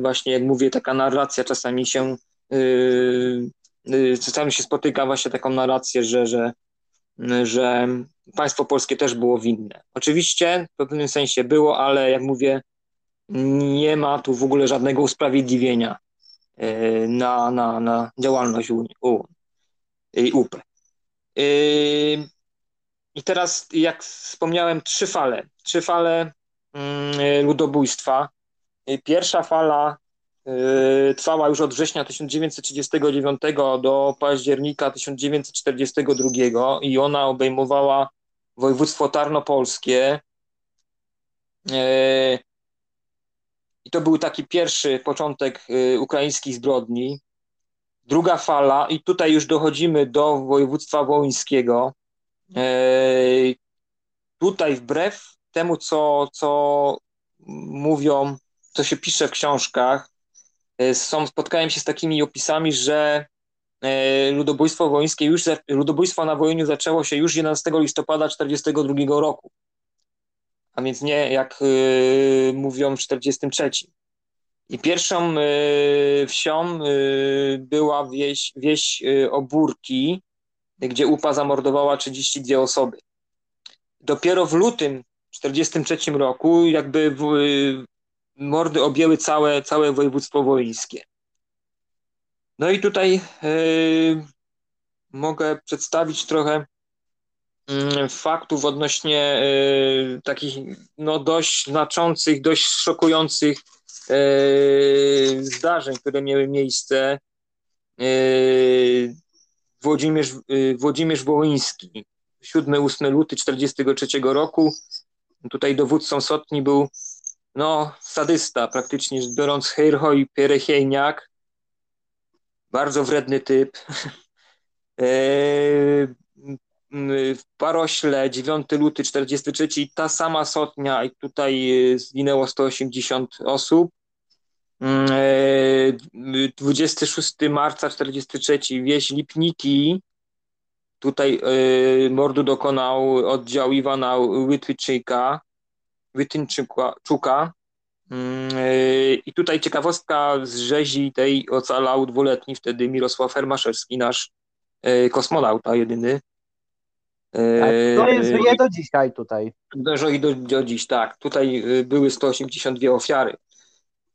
właśnie jak mówię, taka narracja czasami się czasami się spotyka właśnie taką narrację, że, że, że państwo polskie też było winne. Oczywiście w pewnym sensie było, ale jak mówię, nie ma tu w ogóle żadnego usprawiedliwienia na, na, na działalność UP. E, I teraz, jak wspomniałem, trzy fale. Trzy fale ludobójstwa. Pierwsza fala trwała już od września 1939 do października 1942 i ona obejmowała województwo tarnopolskie, i to był taki pierwszy początek y, ukraińskich zbrodni. Druga fala, i tutaj już dochodzimy do województwa wołyńskiego. Tutaj wbrew temu, co, co mówią, co się pisze w książkach, są, spotkałem się z takimi opisami, że e, ludobójstwo wołyńskie już, ludobójstwo na Wołyniu zaczęło się już 11 listopada 1942 roku a więc nie jak y, mówią w 43. I pierwszą y, wsią y, była wieś, wieś Obórki, gdzie UPA zamordowała 32 osoby. Dopiero w lutym 43 roku jakby w, mordy objęły całe, całe województwo wołyńskie. No i tutaj mogę przedstawić trochę Mm, faktów odnośnie y, takich no, dość znaczących, dość szokujących y, zdarzeń, które miały miejsce. Włodzimierz, Włodzimierz Wołyński, 7-8 luty 1943 roku. Tutaj dowódcą Sotni był no, sadysta, praktycznie rzecz biorąc, Heirhoj Pierechejniak. Bardzo wredny typ. w Parośle 9 luty 43 ta sama sotnia i tutaj y, zginęło 180 osób. 26 mm, e, marca 43 wieś Lipniki tutaj mordu dokonał oddział Iwana Wytwiczyka, Wytyczczuka. Mm, e, I tutaj ciekawostka z rzezi tej ocalał dwuletni wtedy Mirosław Hermaszewski, nasz e, kosmonauta jedyny. Tak, to jest, żyje do dzisiaj tutaj. Żyje do, do dziś, tak. Tutaj y, były 182 ofiary.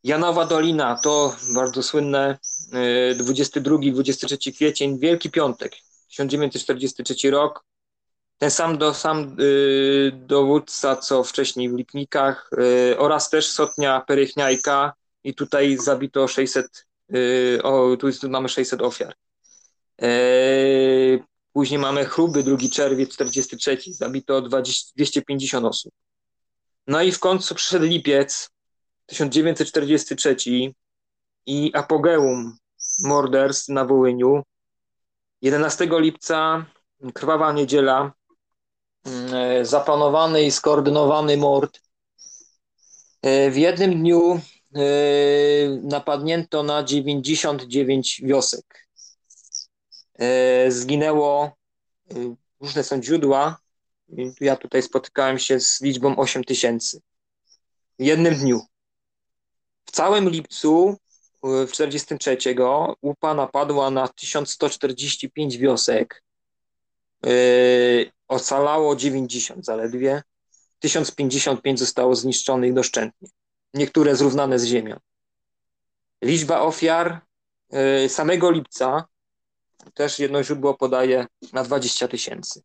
Janowa Dolina to bardzo słynne 22-23 y, kwiecień, Wielki Piątek, 1943 rok. Ten sam, do, sam y, dowódca, co wcześniej w Lipnikach y, oraz też Sotnia Perychniajka i tutaj zabito 600, y, o, tu jest, mamy 600 ofiar. Y, Później mamy chruby, 2 czerwiec 43, zabito 20, 250 osób. No i w końcu przyszedł lipiec 1943 i apogeum morderstw na Wołyniu. 11 lipca, krwawa niedziela, zaplanowany i skoordynowany mord. E, w jednym dniu e, napadnięto na 99 wiosek. E, zginęło, e, różne są źródła, Ja tutaj spotykałem się z liczbą 8 tysięcy w jednym dniu. W całym lipcu w 43 UPA napadła na 1145 wiosek. Ocalało 90 zaledwie. 1055 zostało zniszczonych doszczętnie. Niektóre zrównane z ziemią. Liczba ofiar yy, samego lipca też jedno źródło podaje na 20 tysięcy.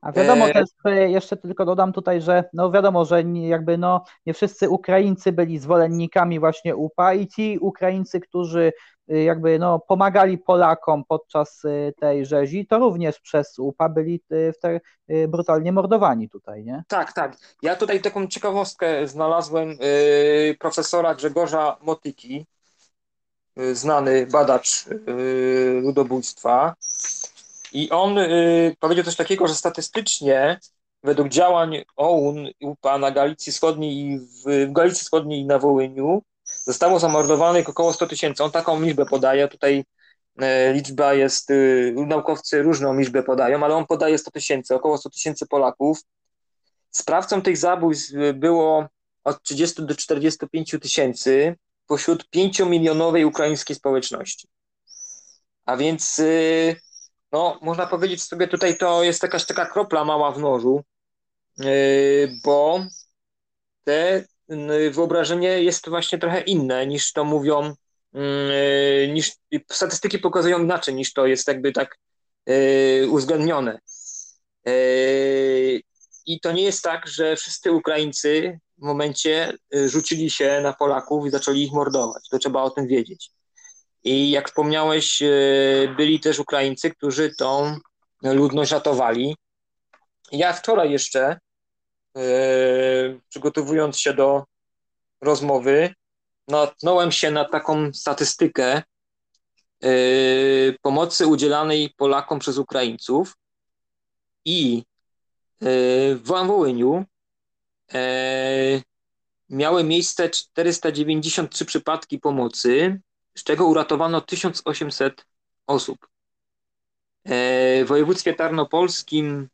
A wiadomo e, też, jeszcze tylko dodam tutaj, że no wiadomo, że jakby no nie wszyscy Ukraińcy byli zwolennikami właśnie UPA i ci Ukraińcy, którzy y, jakby no pomagali Polakom podczas y, tej rzezi, to również przez UPA byli y, te, brutalnie mordowani tutaj, nie? Tak, tak. Ja tutaj taką ciekawostkę znalazłem profesora Grzegorza Motyki, znany badacz ludobójstwa i on y, powiedział coś takiego, że statystycznie według działań OUN UPA na Galicji Wschodniej i w, w Galicji Wschodniej i na Wołyniu zostało zamordowanych około 100 tysięcy. On taką liczbę podaje, tutaj y, liczba jest, y, naukowcy różną liczbę podają, ale on podaje 100 tysięcy, około 100 tysięcy Polaków. Sprawcą tych zabójstw było od 30 do 45 tysięcy pośród 5-milionowej ukraińskiej społeczności. A więc y, no, można powiedzieć sobie tutaj, to jest jakaś taka kropla mała w morzu, bo te wyobrażenie jest właśnie trochę inne niż to mówią, yy, niż statystyki pokazują inaczej niż to jest jakby tak uwzględnione. I to nie jest tak, że wszyscy Ukraińcy w momencie rzucili się na Polaków i zaczęli ich mordować. To trzeba o tym wiedzieć. I jak wspomniałeś, byli też Ukraińcy, którzy tą ludność ratowali. Ja wczoraj jeszcze, przygotowując się do rozmowy, natknąłem się na taką statystykę e, pomocy udzielanej Polakom przez Ukraińców i w Wołyniu miały miejsce 493 przypadki pomocy z czego uratowano 1800 osób. W województwie tarnopolskim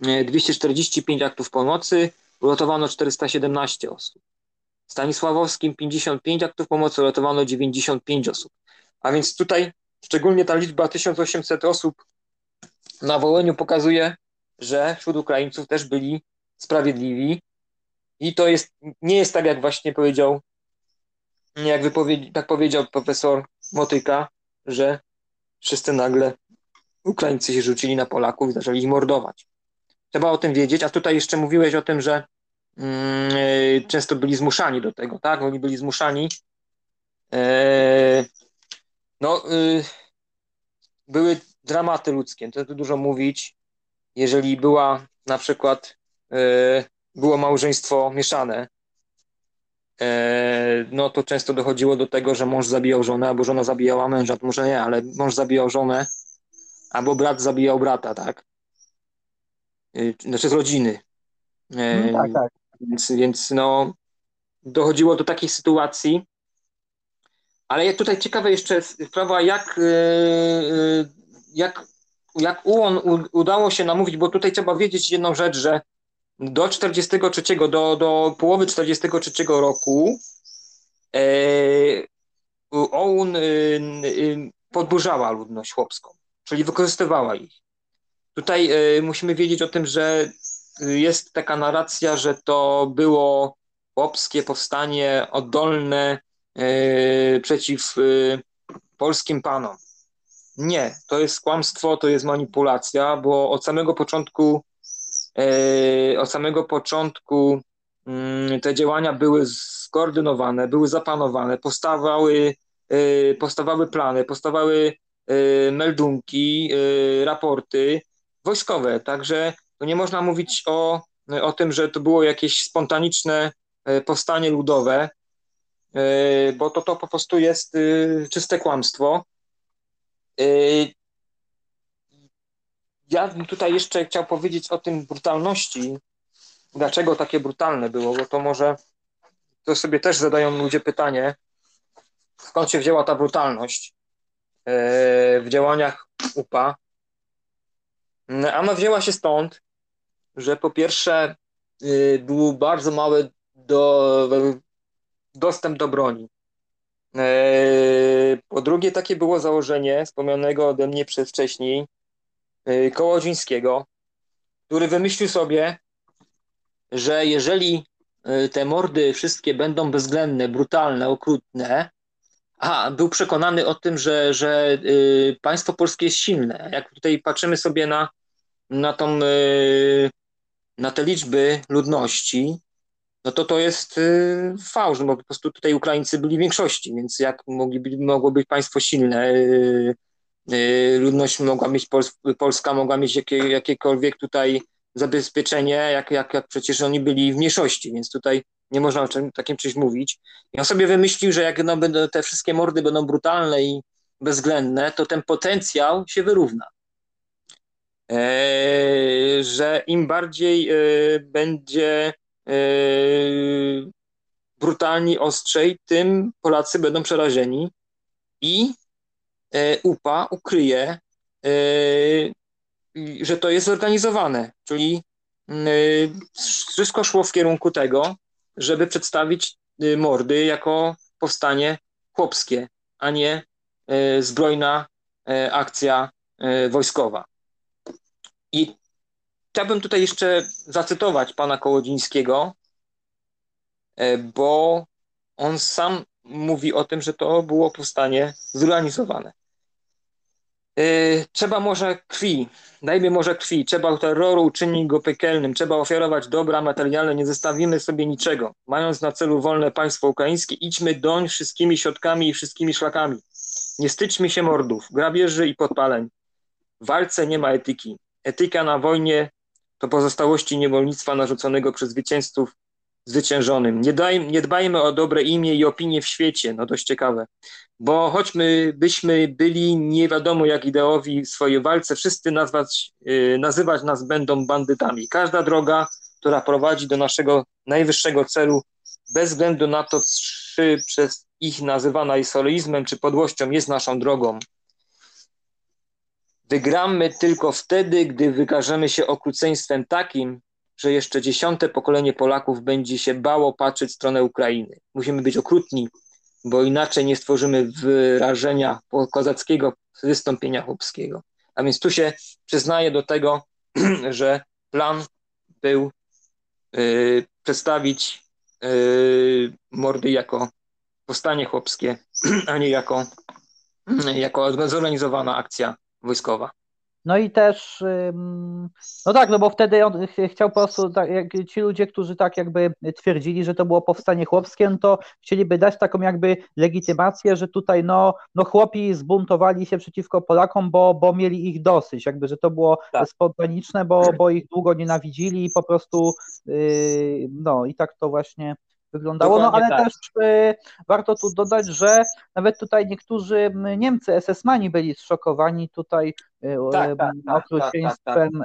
245 e, aktów pomocy, uratowano 417 osób. W Stanisławowskim 55 aktów pomocy, uratowano 95 osób. A więc tutaj szczególnie ta liczba 1800 osób na Wołyniu pokazuje, że wśród Ukraińców też byli sprawiedliwi i to jest, nie jest tak, jak właśnie powiedział jak wypowiedzi, tak powiedział profesor Motyka, że wszyscy nagle Ukraińcy się rzucili na Polaków i zaczęli ich mordować. Trzeba o tym wiedzieć, a tutaj jeszcze mówiłeś o tym, że e, często byli zmuszani do tego, tak? Oni byli zmuszani. E, no, y, były dramaty ludzkie, to tu dużo mówić. Jeżeli była na przykład, e, było małżeństwo mieszane, E, no to często dochodziło do tego, że mąż zabijał żonę, albo żona zabijała męża, to może nie, ale mąż zabijał żonę, albo brat zabijał brata, tak? E, znaczy z rodziny. No, tak, tak. Więc, więc no, dochodziło do takiej sytuacji. Ale tutaj ciekawe jeszcze sprawa, jak, jak, jak UON udało się namówić, bo tutaj trzeba wiedzieć jedną rzecz, że do 43, do, do połowy 43 roku e, OUN e, e, podburzała ludność chłopską, czyli wykorzystywała ich. Tutaj e, musimy wiedzieć o tym, że jest taka narracja, że to było chłopskie powstanie oddolne e, przeciw polskim panom. Nie, to jest kłamstwo, to jest manipulacja, bo od samego początku od samego początku mm, te działania były skoordynowane, były zaplanowane, powstawały, powstawały plany, powstawały meldunki, raporty wojskowe. Także nie można mówić o, o tym, że to było jakieś spontaniczne powstanie ludowe, bo to, to po prostu jest czyste kłamstwo. Ja bym tutaj jeszcze chciał powiedzieć o tym brutalności. Dlaczego takie brutalne było? Bo to może to sobie też zadają ludzie pytanie, skąd się wzięła ta brutalność e, w działaniach UPA. Ona wzięła się stąd, że po pierwsze był bardzo mały do, dostęp do broni. Po drugie, takie było założenie wspomnianego ode mnie przez wcześniej Kołodzińskiego, który wymyślił sobie, że jeżeli y, te mordy wszystkie będą bezwzględne, brutalne, okrutne, a był przekonany o tym, że, że y, państwo polskie jest silne. Jak tutaj patrzymy sobie na, na, tą, y, na te liczby ludności, no to to jest fałsz, no bo po prostu tutaj Ukraińcy byli w większości, więc jak mogli, mogło być państwo silne, ludność mogła mieć, Polska mogła mieć jakie, jakiekolwiek tutaj zabezpieczenie, jak, jak, jak przecież oni byli w mniejszości, więc tutaj nie można o czym, takim czymś mówić. I on sobie wymyślił, że jak no, będą, te wszystkie mordy będą brutalne i bezwzględne, to ten potencjał się wyrówna. Eee, że im bardziej e, będzie e, brutalni, ostrzej, tym Polacy będą przerażeni i e, UPA ukryje że to jest zorganizowane, czyli wszystko szło w kierunku tego, żeby przedstawić mordy jako powstanie chłopskie, a nie zbrojna akcja wojskowa. I chciałbym tutaj jeszcze zacytować pana Kołodzińskiego, bo on sam mówi o tym, że to było powstanie zorganizowane. Trzeba może krwi, Dajmy może krwi, trzeba terroru uczynić go piekielnym, trzeba ofiarować dobra materialne, nie zostawimy sobie niczego. Mając na celu wolne państwo ukraińskie, idźmy doń wszystkimi środkami i wszystkimi szlakami. Nie styczmy się mordów, grabieży i podpaleń. W walce nie ma etyki. Etyka na wojnie to pozostałości niewolnictwa narzuconego przez zwycięzców zwyciężonym. Nie, daj, nie dbajmy o dobre imię i opinię w świecie, no dość ciekawe, bo choćby byśmy byli nie wiadomo jak ideowi w swojej walce, wszyscy nazwać, yy, nazywać nas będą bandytami. Każda droga, która prowadzi do naszego najwyższego celu, bez względu na to, czy przez ich nazywana jest heroizmem czy podłością, jest naszą drogą. Wygramy tylko wtedy, gdy wykażemy się okruceństwem takim, że jeszcze dziesiąte pokolenie Polaków będzie się bało patrzeć w stronę Ukrainy. Musimy być okrutni, bo inaczej nie stworzymy wyrażenia kozackiego wystąpienia chłopskiego. A więc tu się przyznaję do tego, że plan był y, przedstawić y, mordy jako powstanie chłopskie, a nie jako, jako zorganizowana akcja wojskowa. No i też, no tak, no bo wtedy on chciał po prostu, tak, jak ci ludzie, którzy tak jakby twierdzili, że to było powstanie chłopskie, no to chcieliby dać taką jakby legitymację, że tutaj no, no chłopi zbuntowali się przeciwko Polakom, bo, bo mieli ich dosyć, jakby, że to było tak. spontaniczne, bo, bo ich długo nienawidzili i po prostu, yy, no i tak to właśnie wyglądało. No ale tak. też y, warto tu dodać, że nawet tutaj niektórzy Niemcy, SS-mani byli zszokowani tutaj y, tak, tak, tak, okrucieństwem.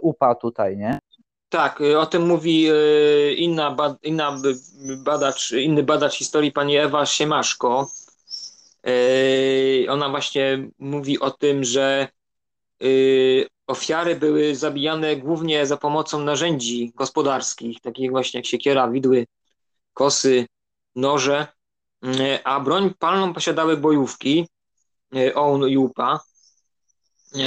UPA tutaj, nie? Tak, o tym mówi inna, inna badacz, inny badacz historii, pani Ewa Siemaszko. Ona właśnie mówi o tym, że ofiary były zabijane głównie za pomocą narzędzi gospodarskich, takich właśnie jak siekiera, widły, kosy, noże, e, a broń palną posiadały bojówki e, OUN i UPA, e,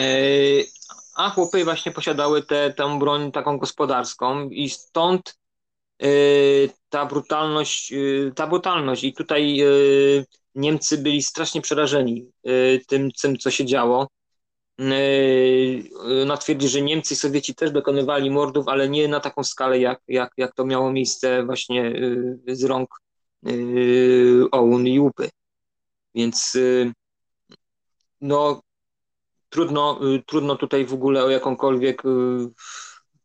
a chłopy właśnie posiadały tę broń taką gospodarską i stąd ta brutalność, ta brutalność i tutaj Niemcy byli strasznie przerażeni tym, tym co się działo. Yy, ona twierdzi, że Niemcy i Sowieci też dokonywali mordów, ale nie na taką skalę, jak, jak, jak to miało miejsce właśnie yy, z rąk yy, OUN i UPy. Więc no, trudno, trudno tutaj w ogóle o jakąkolwiek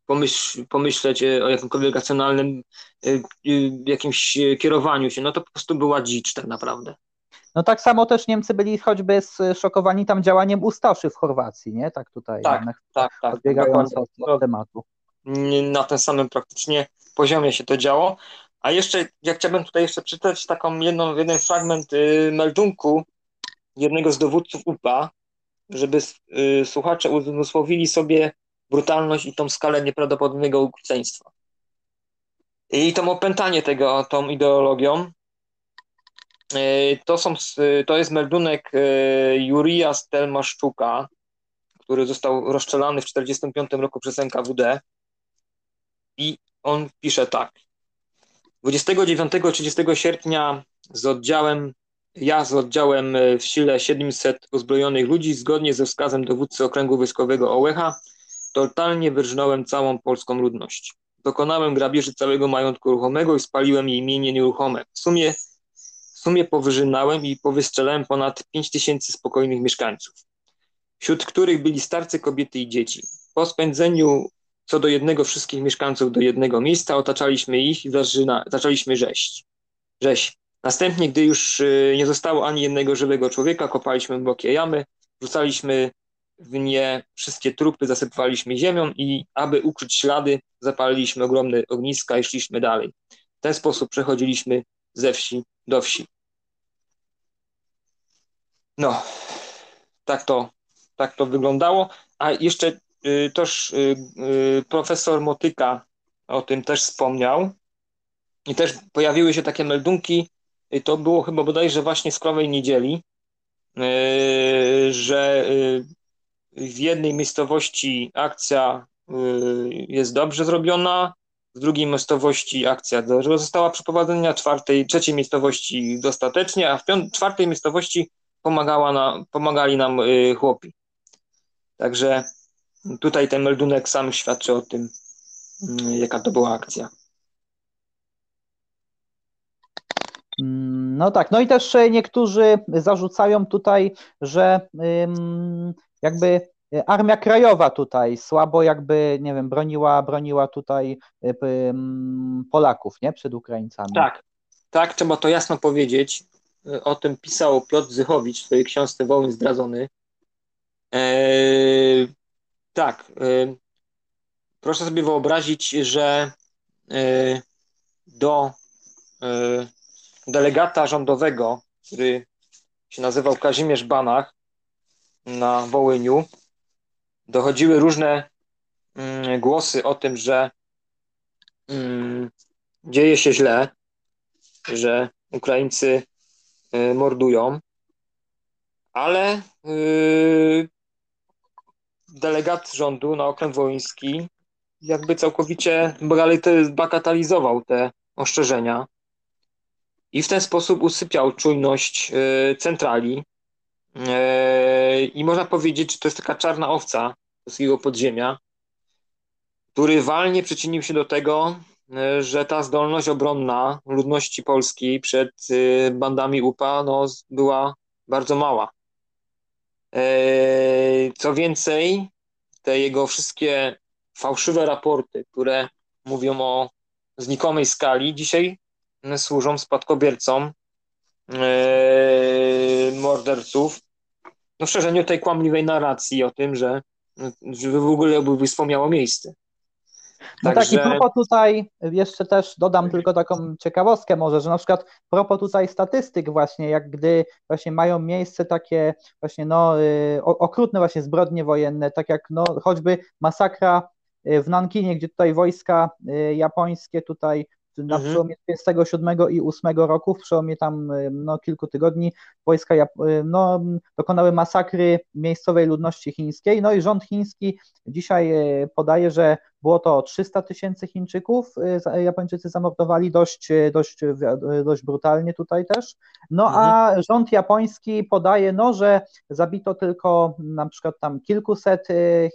pomyśl, pomyśleć o jakimkolwiek racjonalnym jakimś kierowaniu się. No to po prostu była dzicz tak naprawdę. No tak samo też Niemcy byli choćby zszokowani tam działaniem Ustaszy w Chorwacji, nie? Tak tutaj. Tak, tak, tak. Odbiegając od, od tematu. Na tym samym praktycznie poziomie się to działo. A jeszcze, ja chciałbym tutaj jeszcze przeczytać taką jedną, jeden fragment y, meldunku jednego z dowódców UPA, żeby y, słuchacze uzmysłowili sobie, brutalność i tą skalę nieprawdopodobnego ukróceństwa. I to opętanie tego tą ideologią to, są, to jest meldunek e, Jurija Stelmaszczuka, który został rozstrzelany w 1945 roku przez NKWD. I on pisze tak. 29-30 sierpnia z oddziałem, ja z oddziałem e, w sile 700 uzbrojonych ludzi, zgodnie ze wskazem dowódcy okręgu wojskowego Ołecha, totalnie wyrżnąłem całą polską ludność. Dokonałem grabieży całego majątku ruchomego i spaliłem jej mienie nieruchome. W sumie, w sumie powyżynałem i powystrzelałem ponad 5 tysięcy spokojnych mieszkańców, wśród których byli starcy, kobiety i dzieci. Po spędzeniu co do jednego wszystkich mieszkańców do jednego miejsca, otaczaliśmy ich i zaczyna, zaczęliśmy rześć. Rzeź. Następnie, gdy już y, nie zostało ani jednego żywego człowieka, kopaliśmy głębokie jamy, rzucaliśmy w nie wszystkie trupy, zasypywaliśmy ziemią i aby ukryć ślady, zapaliliśmy ogromne ogniska i szliśmy dalej. W ten sposób przechodziliśmy ze wsi do wsi. No, tak to, tak to wyglądało. A jeszcze y, też y, y, profesor Motyka o tym też wspomniał. I też pojawiły się takie meldunki, to było chyba bodajże właśnie z Krowej Niedzieli, y, że y, w jednej miejscowości akcja y, jest dobrze zrobiona, w drugiej miejscowości akcja została przeprowadzona, czwartej, trzeciej miejscowości dostatecznie, a w piątej, czwartej miejscowości pomagała na, pomagali nam y, chłopi. Także tutaj ten meldunek sam świadczy o tym, y, jaka to była akcja. No tak, no i też niektórzy zarzucają tutaj, że jakby e, Armia Krajowa tutaj słabo jakby, nie wiem, broniła, broniła tutaj e, Polaków, nie, przed Ukraińcami. Tak, tak, trzeba to jasno powiedzieć. E, o tym pisał Piotr Zychowicz w swojej książce Wołyń zdradzony. Eee, tak, e, proszę sobie wyobrazić, że e, do e, delegata rządowego, który się nazywał Kazimierz Banach, na Wołyniu dochodziły różne mm, głosy o tym, że mm, dzieje się źle, że Ukraińcy y, mordują, ale y, delegat rządu na okręg wołyński jakby całkowicie bagatelizował te ostrzeżenia i w ten sposób usypiał czujność y, centrali I można powiedzieć, że to jest taka czarna owca polskiego podziemia, który walnie przyczynił się do tego, e, że ta zdolność obronna ludności polskiej przed e, bandami UPA no, była bardzo mała. Co więcej, te jego wszystkie fałszywe raporty, które mówią o znikomej skali, dzisiaj służą spadkobiercom morderców no, szerzeniu tej kłamliwej narracji o tym, że, że w ogóle by wspomniało miejsce. No Także... tak, i propos tutaj, jeszcze też dodam tylko taką ciekawostkę może, że na przykład propos tutaj statystyk właśnie, jak gdy właśnie mają miejsce takie właśnie no y, okrutne właśnie zbrodnie wojenne, tak jak no choćby masakra y, w Nankinie, gdzie tutaj wojska y, japońskie tutaj na mhm. przełomie 27 i 8 roku, w przełomie tam no, kilku tygodni, wojska no, dokonały masakry miejscowej ludności chińskiej. No i rząd chiński dzisiaj e, podaje, że było to 300 tysięcy Chińczyków, y, Japończycy zamordowali dość, y, dość, y, dość brutalnie tutaj też. No mhm. a rząd japoński podaje, no, że zabito tylko na przykład tam kilkuset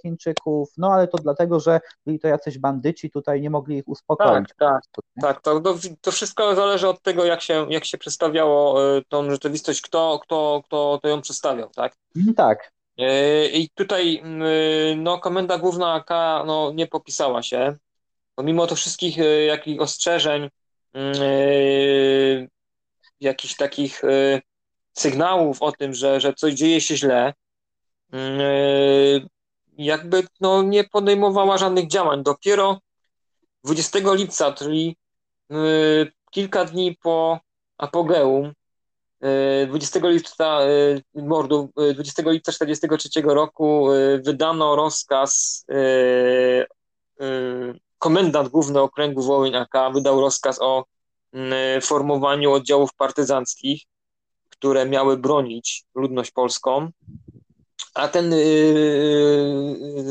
Chińczyków, no ale to dlatego, że byli to jacyś bandyci, tutaj nie mogli ich uspokoić. Tak, tak, tak to, to, wszystko zależy od tego, jak się, jak się przedstawiało tą rzeczywistość, kto, kto, kto to ją przedstawiał, tak? Mm, tak. E, I tutaj mm, no, komenda główna AK no, nie popisała się. Pomimo to wszystkich e, jakich ostrzeżeń, mm, e, jakichś takich sygnałów o tym, że, że coś dzieje się źle, mm, jakby no, nie podejmowała żadnych działań. Dopiero 20 lipca, czyli kilka dni po apogeum 20 lipca mordu, 20 lipca 1943 roku wydano rozkaz, komendant główny okręgu Wołyń AK wydał rozkaz o formowaniu oddziałów partyzanckich, które miały bronić ludność polską a ten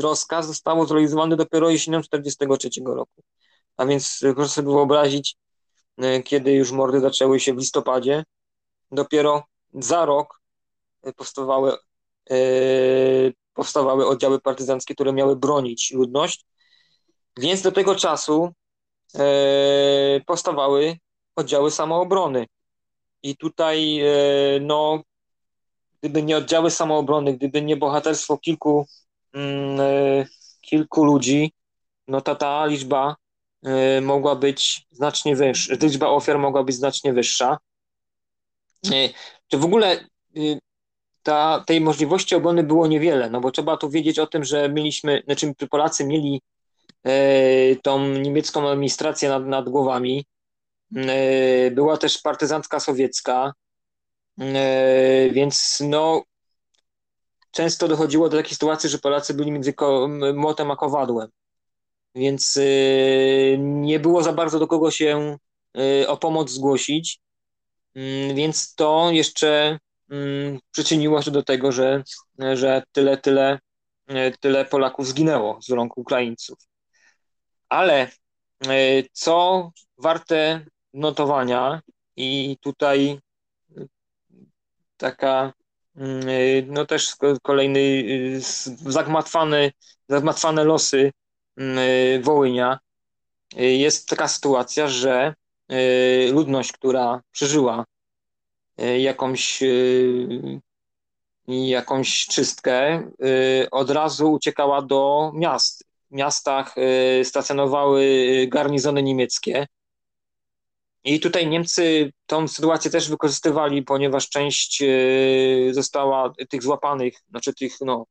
rozkaz został zrealizowany dopiero jesienią 1943 roku. A więc proszę sobie wyobrazić, kiedy już mordy zaczęły się w listopadzie, dopiero za rok powstawały, yy, powstawały oddziały partyzanckie, które miały bronić ludność, więc do tego czasu yy, powstawały oddziały samoobrony. I tutaj no, gdyby nie oddziały samoobrony, gdyby nie bohaterstwo kilku, mm, e, kilku ludzi, no to ta liczba e, mogła być znacznie wyższa, liczba ofiar mogła być znacznie wyższa. E, czy w ogóle ta, tej możliwości obrony było niewiele, no bo trzeba tu wiedzieć o tym, że mieliśmy, znaczy Polacy mieli tą niemiecką administrację nad, nad głowami. Była też partyzantka sowiecka, E, więc no, często dochodziło do takiej sytuacji, że Polacy byli między młotem a kowadłem. Więc e, nie było za bardzo do kogo się e, o pomoc zgłosić. Mm, więc to jeszcze mm, przyczyniło się do tego, że, że tyle, tyle, tyle Polaków zginęło z rąk Ukraińców. Ale co warte notowania, i tutaj taka mm, y, no też kolejny zagmatwany, zagmatwane losy Wołynia. Jest taka sytuacja, że ludność, która przeżyła jakąś jakąś czystkę, od razu uciekała do miast. W miastach stacjonowały garnizony niemieckie, i tutaj Niemcy tą sytuację też wykorzystywali, ponieważ część e, została tych złapanych, znaczy tych, no,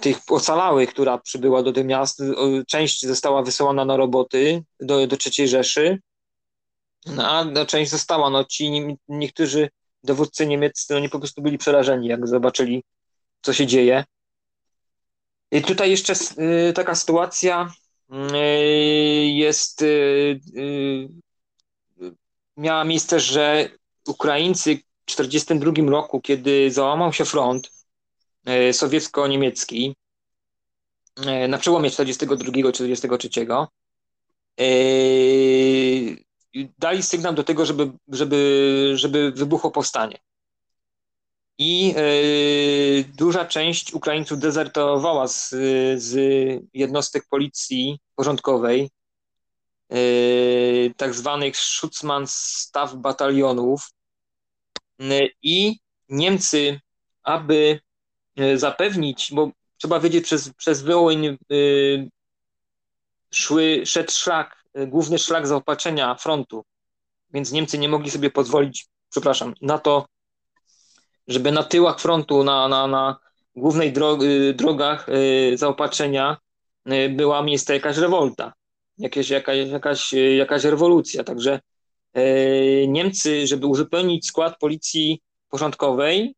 tych ocalałych, która przybyła do tych miast, część została wysyłana na roboty do, do III Rzeszy, no, a część została. No, ci niektórzy dowódcy niemieccy, oni po prostu byli przerażeni, jak zobaczyli, co się dzieje. I tutaj jeszcze e, taka sytuacja e, jest miała miejsce, że Ukraińcy w 1942 roku, kiedy załamał się front sowiecko-niemiecki na przełomie 1942-1943, e, dali sygnał do tego, żeby, żeby, żeby wybuchło powstanie. I duża część Ukraińców dezertowała z, z jednostek policji porządkowej, Y, tak zwanych Schutzmannsstaff batalionów y, i Niemcy, aby zapewnić, bo trzeba wiedzieć, przez, przez Wołyń szły, szedł szlak, główny szlak zaopatrzenia frontu, więc Niemcy nie mogli sobie pozwolić, przepraszam, na to, żeby na tyłach frontu, na, na, na głównej drogach zaopatrzenia była miejsce jakaś rewolta jakieś, jakaś, jakaś, jakaś rewolucja. Także Niemcy, żeby uzupełnić skład policji porządkowej,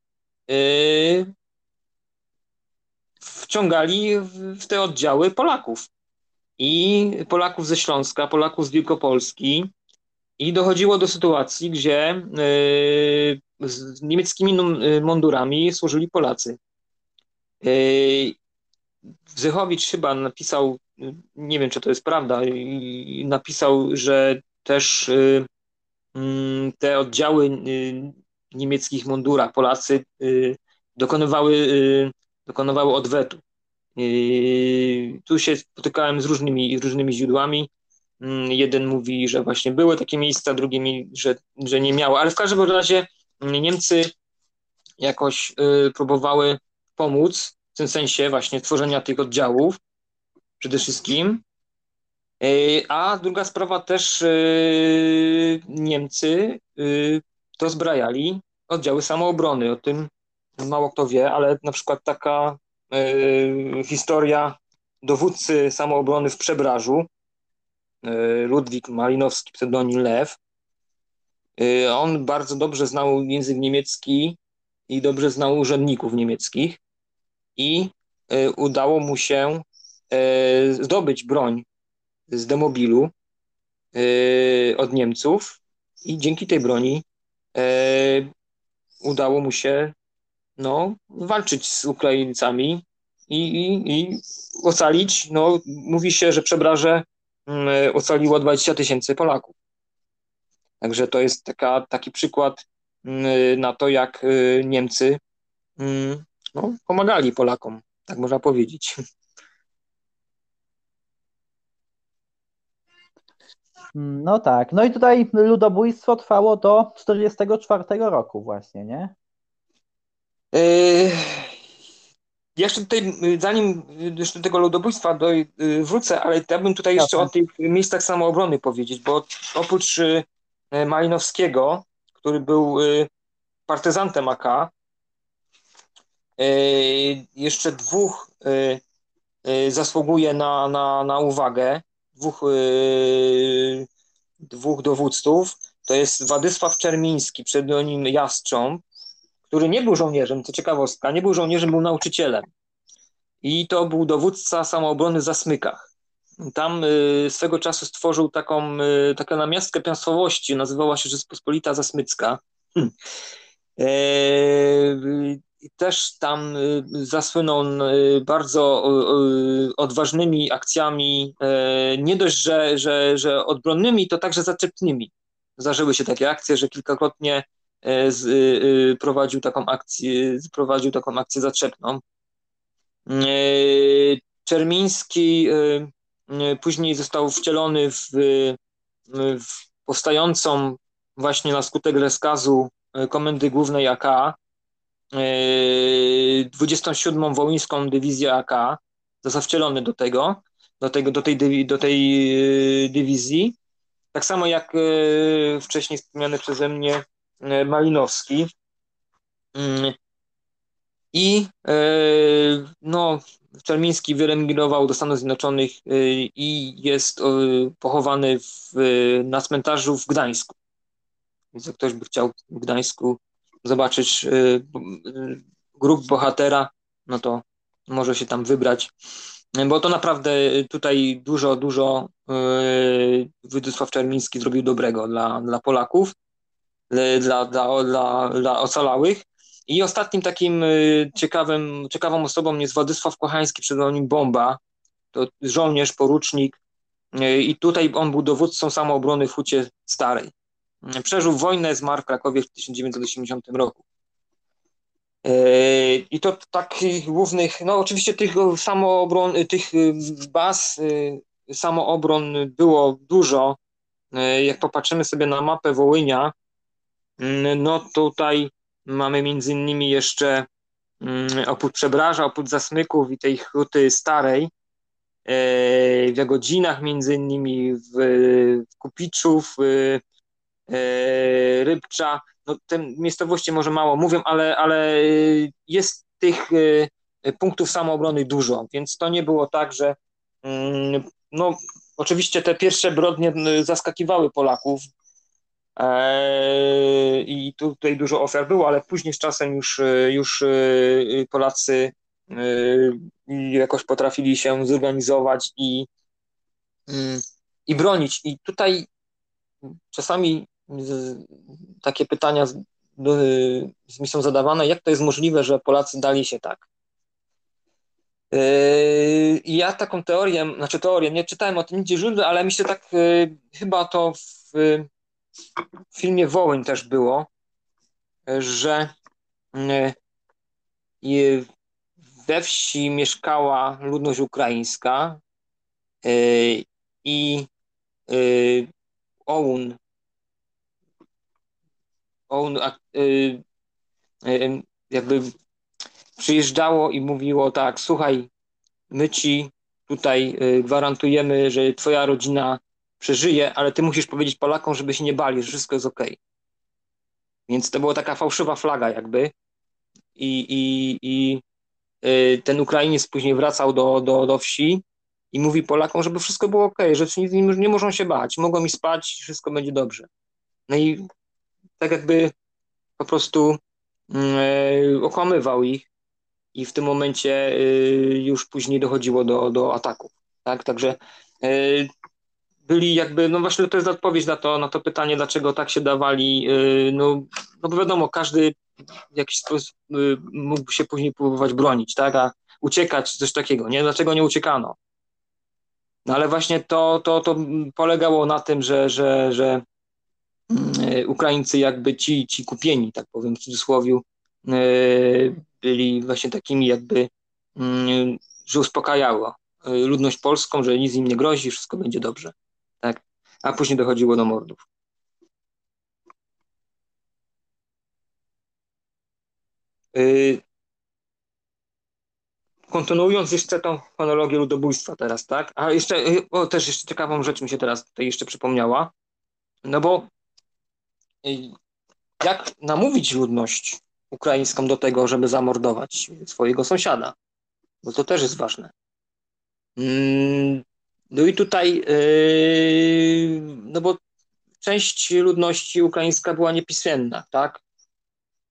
wciągali w te oddziały Polaków. I Polaków ze Śląska, Polaków z Wielkopolski. I dochodziło do sytuacji, gdzie e, z niemieckimi mundurami służyli Polacy. Zychowicz chyba napisał nie wiem, czy to jest prawda, napisał, że też y, mm, te oddziały y, niemieckich mundurach, Polacy y, dokonywały, dokonywały odwetu. Tu się spotykałem z różnymi, różnymi źródłami. Mm, jeden mówi, że właśnie były takie miejsca, drugi że, że nie miało, ale w każdym razie Niemcy jakoś próbowały pomóc w tym sensie właśnie tworzenia tych oddziałów przede wszystkim. E, a druga sprawa też e, Niemcy dozbrajali e, oddziały samoobrony. O tym mało kto wie, ale na przykład taka historia dowódcy samoobrony w Przebrażu, Ludwik Malinowski, pseudonim Lew, On bardzo dobrze znał język niemiecki i dobrze znał urzędników niemieckich i udało mu się zdobyć broń z demobilu od Niemców i dzięki tej broni udało mu się no, walczyć z Ukraińcami i, i, i ocalić. No, mówi się, że przebraże mm, ocaliło 20 tysięcy Polaków. Także to jest taka, taki przykład mm, na to, jak y, Niemcy mm, no, pomagali Polakom, tak można powiedzieć. No tak. No i tutaj ludobójstwo trwało do 1944 roku właśnie, nie? Yy, jeszcze tutaj, zanim jeszcze do tego ludobójstwa do, yy, wrócę, ale ja bym tutaj jeszcze o tych miejscach samoobrony powiedzieć, bo oprócz yy, Malinowskiego, który był partyzantem AK, jeszcze dwóch zasługuje na, na, na uwagę, dwóch, dwóch dowódców. To jest Władysław Czermiński, pseudonim Jastrząb, który nie był żołnierzem, to ciekawostka, nie był żołnierzem, był nauczycielem. I to był dowódca samoobrony w Zasmykach. Tam y, swego czasu stworzył taką, y, taką namiastkę państwowości, nazywała się Rzeczpospolita Zasmycka. Hmm. E, też tam y, zasłynął bardzo odważnymi akcjami, e, nie dość, że, że, że odbronnymi, to także zaczepnymi. Zdarzyły się takie akcje, że kilkakrotnie z, y, y, prowadził taką akcję, prowadził taką akcję zaczepną. E, Czermiński e, później został wcielony w, w powstającą właśnie na skutek rozkazu Komendy Głównej AK 27. Wołyńską Dywizję AK, został wcielony do tego, do, tego, do, tej, do tej dywizji. Tak samo jak wcześniej wspomniany przeze mnie E, Malinowski. Mm. I e, no, Czermiński wyemigrował do Stanów Zjednoczonych e, i jest pochowany w, na cmentarzu w Gdańsku. Więc jak ktoś by chciał w Gdańsku zobaczyć grup bohatera, no to może się tam wybrać, bo to naprawdę tutaj dużo, dużo Władysław Czermiński zrobił dobrego dla, dla Polaków. Y, dla, dla, dla, dla ocalałych. I ostatnim takim y, ciekawym, ciekawą osobą jest Władysław Kochański, nim Bomba. To żołnierz, porucznik. Y, I tutaj on był dowódcą samoobrony w Hucie Starej. Przeżył wojnę, zmarł w Krakowie w 1980 roku. I to takich głównych, no oczywiście tych samoobron, tych baz samoobron było dużo. Jak popatrzymy sobie na mapę Wołynia, no tutaj mamy między innymi jeszcze mm, oprócz Przebraża, oprócz Zasmyków i tej huty starej, e, w Jagodzinach między innymi, w, w Kupiczu, w e, Rybcza, no te miejscowości może mało mówią, ale, ale jest tych e, punktów samoobrony dużo, więc to nie było tak, że mm, no oczywiście te pierwsze brodnie zaskakiwały Polaków, I tutaj dużo ofiar było, ale później z czasem już, e, już e, Polacy e, jakoś potrafili się zorganizować i, mm, i bronić. I tutaj czasami takie pytania mi są zadawane, jak to jest możliwe, że Polacy dali się tak. Ja taką teorię, znaczy teorię, nie czytałem o tym nigdzie źródle, ale myślę tak, chyba to w w filmie Wołyń też było, że e, we wsi mieszkała ludność ukraińska e, i e, OUN, OUN jakby przyjeżdżało i mówiło tak, słuchaj, my ci tutaj gwarantujemy, że twoja rodzina przeżyje, ale ty musisz powiedzieć Polakom, żeby się nie bali, że wszystko jest ok. Więc to była taka fałszywa flaga jakby i, i, i y, ten Ukrainiec później wracał do, do, do wsi i mówi Polakom, żeby wszystko było ok, że nie muszą się bać, mogą mi spać, wszystko będzie dobrze. No i tak jakby po prostu yy, okłamywał ich i w tym momencie yy, już później dochodziło do, do ataków. Tak? Także yy, byli jakby, no właśnie to jest odpowiedź na to, na to pytanie, dlaczego tak się dawali, no, no bo wiadomo, każdy w jakiś sposób mógł się później próbować bronić, tak, a uciekać, coś takiego, nie? Dlaczego nie uciekano? No ale właśnie to, to, to polegało na tym, że, że, że mm, Ukraińcy jakby ci, ci kupieni, tak powiem w cudzysłowie, byli właśnie takimi jakby, mm, że uspokajało ludność polską, że nic im nie grozi, wszystko będzie dobrze. Tak? A później dochodziło do mordów. E, kontynuując jeszcze tą chronologię ludobójstwa teraz, tak? A jeszcze, o, też jeszcze ciekawą rzecz mi się teraz tutaj jeszcze przypomniała, no bo y, jak namówić ludność ukraińską do tego, żeby zamordować swojego sąsiada? Bo to też jest ważne. Mm, no i tutaj, y, no bo część ludności ukraińska była niepismenna, tak?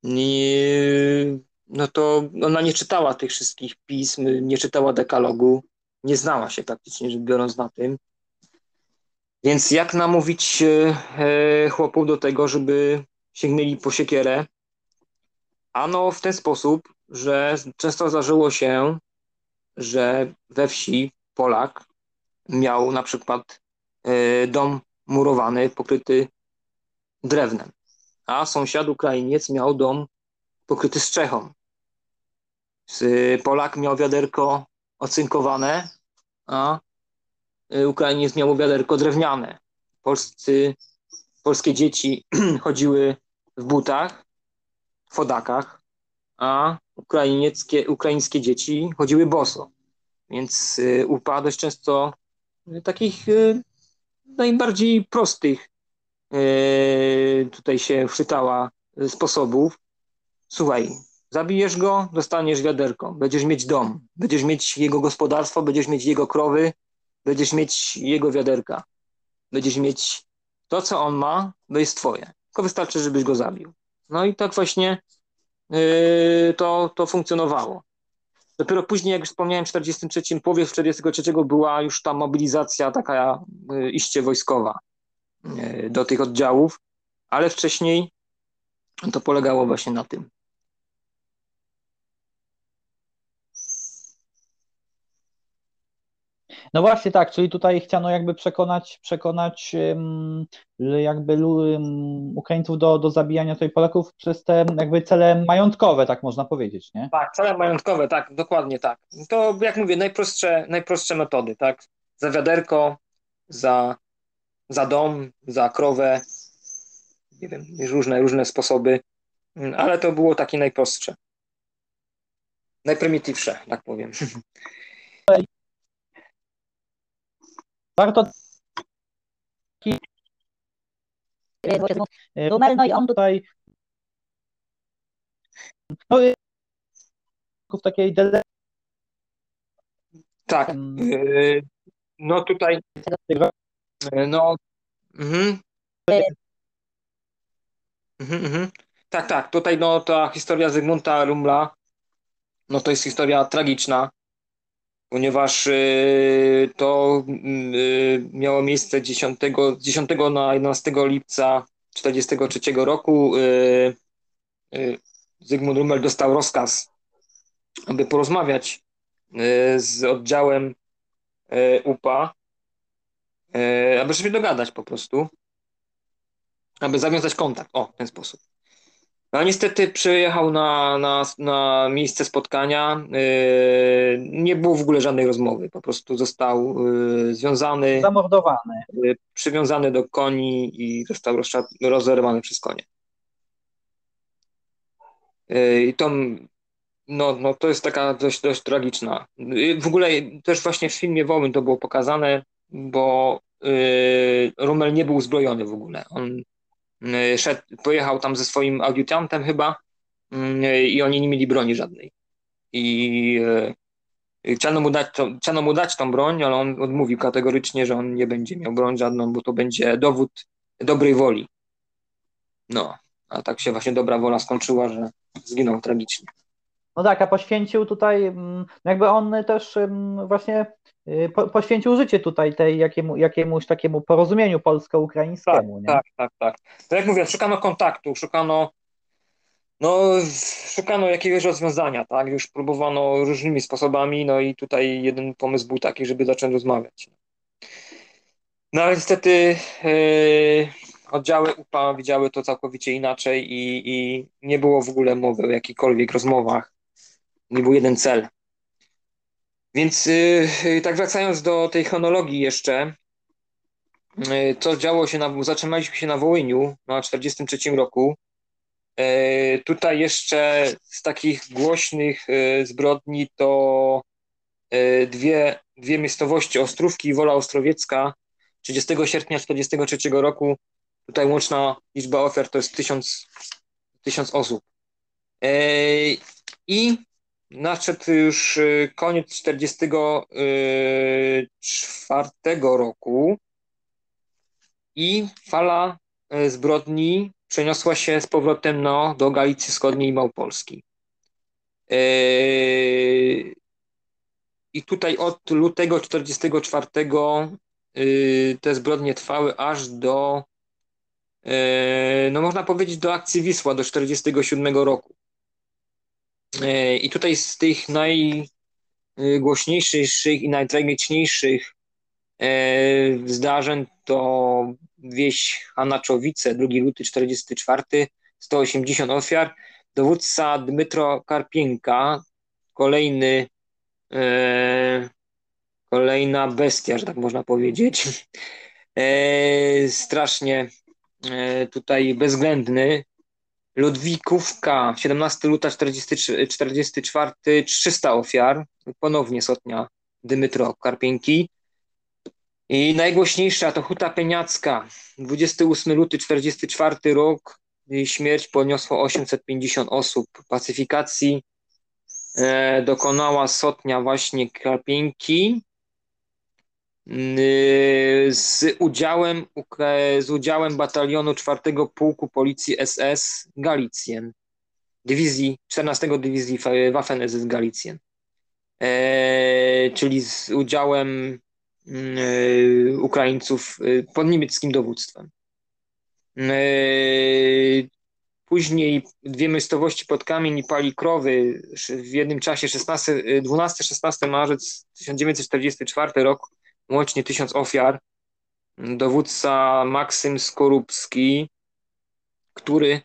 Nie, no to ona nie czytała tych wszystkich pism, nie czytała dekalogu, nie znała się praktycznie rzecz biorąc na tym. Więc jak namówić e, chłopów do tego, żeby sięgnęli po siekierę? Ano w ten sposób, że często zdarzyło się, że we wsi Polak miał na przykład e, dom murowany, pokryty drewnem, a sąsiad Ukrainiec miał dom pokryty strzechą. Polak miał wiaderko ocynkowane, a y, Ukrainiec miał wiaderko drewniane. Polscy, polskie dzieci chodziły w butach, w fodakach, a ukrainieckie, ukraińskie dzieci chodziły boso. Więc UPA dość często takich y, najbardziej prostych tutaj się wczytała sposobów, Słuchaj, zabijesz go, dostaniesz wiaderko, będziesz mieć dom, będziesz mieć jego gospodarstwo, będziesz mieć jego krowy, będziesz mieć jego wiaderka, będziesz mieć to, co on ma, to jest twoje. Tylko wystarczy, żebyś go zabił. No i tak właśnie yy, to, to funkcjonowało. Dopiero później, jak już wspomniałem, w 43, połowie 43 była już ta mobilizacja taka yy, iście wojskowa yy, do tych oddziałów, ale wcześniej to polegało właśnie na tym. No właśnie tak, czyli tutaj chciano jakby przekonać, przekonać jakby Ukraińców do, do zabijania tutaj Polaków przez te jakby cele majątkowe, tak można powiedzieć, nie? Tak, cele majątkowe, tak, dokładnie tak. To jak mówię, najprostsze, najprostsze metody, tak? Za wiaderko, za, za dom, za krowę, nie wiem, różne, różne sposoby, ale to było takie najprostsze. Najprymitywsze, tak powiem. Warto Rumel, no i on tutaj no, w takiej dele... Tak. Yy, no tutaj no mhm. Mhm, mhm. Tak, tak. Tutaj no ta historia Zygmunta Rumla no to jest historia tragiczna ponieważ y, to y, miało miejsce 10, 10 na 11 lipca 1943 roku. Y, Zygmunt Rummel dostał rozkaz, aby porozmawiać z oddziałem UPA, aby się dogadać po prostu, aby zawiązać kontakt. O, w ten sposób. No niestety przyjechał na, na, na miejsce spotkania. Yy, nie było w ogóle żadnej rozmowy. Po prostu został yy, związany. Zamordowany. Yy, przywiązany do koni i został rozerwany przez konie. I to, no, no, to jest taka dość, dość tragiczna. W ogóle też właśnie w filmie Wołyn to było pokazane, bo Rummel nie był uzbrojony w ogóle. On szedł, pojechał tam ze swoim adiutantem chyba y, i oni nie mieli broni żadnej. I y, chciano mu, dać to, chciano mu dać tą broń, ale on odmówił kategorycznie, że on nie będzie miał broń żadną, bo to będzie dowód dobrej woli. No. A tak się właśnie dobra wola skończyła, że zginął tragicznie. No tak, a poświęcił tutaj, mm, jakby on też mm, właśnie y, poświęcił życie tutaj tej jakiemu, jakiemuś takiemu porozumieniu polsko-ukraińskiemu. Tak, tak, tak, tak. To jak mówię, szukano kontaktu, szukano no, szukano jakiegoś rozwiązania, tak? Już próbowano różnymi sposobami, no i tutaj jeden pomysł był taki, żeby zacząć rozmawiać. No ale niestety yy, oddziały UPA widziały to całkowicie inaczej i, i nie było w ogóle mowy o jakichkolwiek rozmowach. Nie był jeden cel. Więc yy, tak wracając do tej chronologii jeszcze, yy, co działo się na, zatrzymaliśmy się na Wołyniu na 43 roku. Yy, tutaj jeszcze z takich głośnych yy, zbrodni to yy, dwie, dwie miejscowości, Ostrówki i Wola Ostrowiecka, 30 sierpnia 1943 roku. Tutaj łączna liczba ofiar to jest tysiąc, tysiąc osób. I nadszedł już koniec 1944 roku i fala zbrodni przeniosła się z powrotem no, do Galicji Wschodniej i Małopolski. I tutaj od lutego 44 Y, te zbrodnie trwały aż do, y, no można powiedzieć, do akcji Wisła, do 47 roku. Y, I tutaj z tych najgłośniejszych i najtragiczniejszych zdarzeń to wieś Hanaczowice, 2 luty 44, 180 ofiar. Dowódca Dmytro Karpienka, kolejny Kolejna bestia, że tak można powiedzieć. E, strasznie e, tutaj bezwzględny. Ludwikówka, 17 luta 44, 300 ofiar. Ponownie sotnia Dymitro Karpienki. I najgłośniejsza to Huta Peniacka, 28 luty 44 rok. Śmierć poniosło 850 osób. Pacyfikacji e, dokonała sotnia właśnie Karpienki z udziałem, z udziałem batalionu 4 Pułku Policji SS Galicjen, dywizji, 14 Dywizji Waffen-SS Galicjen, e, czyli z udziałem e, Ukraińców e, pod niemieckim dowództwem. Później dwie miejscowości pod kamień i Palikrowy w jednym czasie 12-16 marzec 1944 rok łącznie tysiąc ofiar. Dowódca Maksym Skorupski, który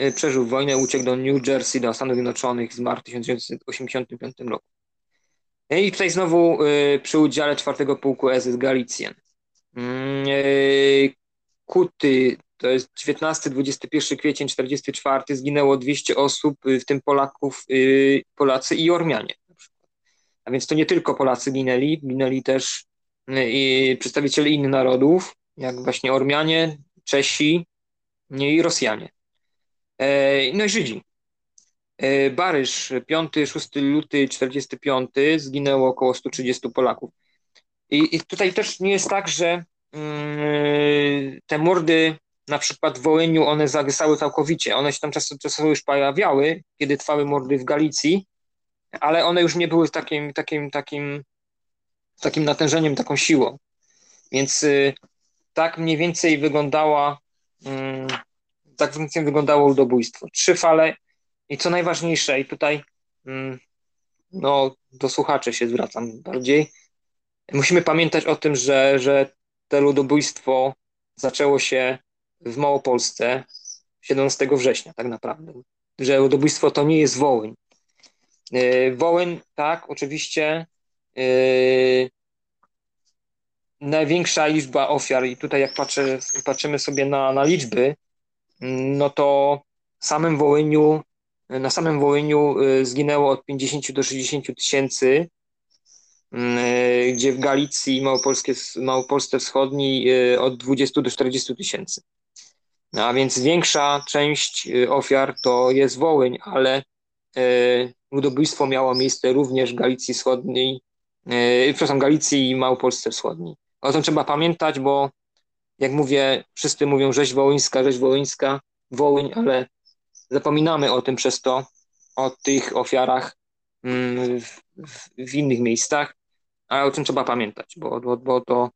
y, przeżył wojnę, uciekł do New Jersey, do Stanów Zjednoczonych, zmarł w 1985 roku. I tutaj znowu y, przy udziale czwartego pułku SS Galicjen. Mm, y, Kuty, to jest 19-21 kwiecień 44, zginęło 200 osób, w tym Polaków, Polacy i Ormianie. A więc to nie tylko Polacy ginęli, ginęli też i przedstawiciele innych narodów, jak właśnie Ormianie, Czesi i Rosjanie. E, no i Żydzi. E, Baryż, 5-6 luty 45 zginęło około 130 Polaków. I, I, tutaj też nie jest tak, że mm, te mordy na przykład w Wołyniu, one zawysały całkowicie. One się tam czasowo już pojawiały, kiedy trwały mordy w Galicji, ale one już nie były takim, takim, takim takim natężeniem, taką siłą. Więc y, tak mniej więcej wyglądała, mm, tak mniej więcej wyglądało ludobójstwo. Trzy fale i co najważniejsze, i tutaj mm, no, do słuchaczy się zwracam bardziej, musimy pamiętać o tym, że, że to ludobójstwo zaczęło się w Małopolsce 17 września tak naprawdę. Że ludobójstwo to nie jest Wołyń. Y, Wołyń, tak, oczywiście największa liczba ofiar, i tutaj jak patrzę, patrzymy sobie na, na liczby, no to samym Wołyniu, na samym Wołyniu yy, zginęło od 50 do 60 tysięcy, yy, gdzie w Galicji i Małopolskie, Małopolsce Wschodniej od 20 do 40 tysięcy. No, a więc większa część ofiar to jest Wołyń, ale ludobójstwo miało miejsce również w Galicji Wschodniej yy, przepraszam, Galicji i Małopolsce Wschodniej. O tym trzeba pamiętać, bo jak mówię, wszyscy mówią rzeź wołyńska, rzeź wołyńska, Wołyń, ale zapominamy o tym przez to, o tych ofiarach mm, w, w innych miejscach, ale o tym trzeba pamiętać, bo, bo, bo to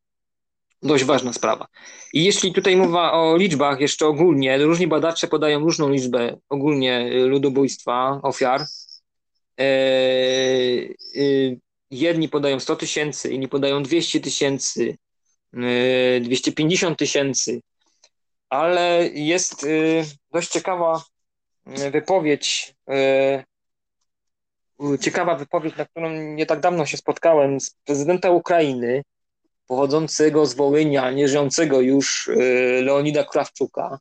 dość ważna sprawa. I jeśli tutaj mowa o liczbach jeszcze ogólnie, różni badacze podają różną liczbę ogólnie ludobójstwa, ofiar. E, e, jedni podają 100 tysięcy, inni podają 200 tysięcy, 250 e, tysięcy, ale jest dość ciekawa wypowiedź, ciekawa wypowiedź, na którą nie tak dawno się spotkałem z prezydenta Ukrainy, pochodzącego z Wołynia, nieżyjącego już Leonida Krawczuka,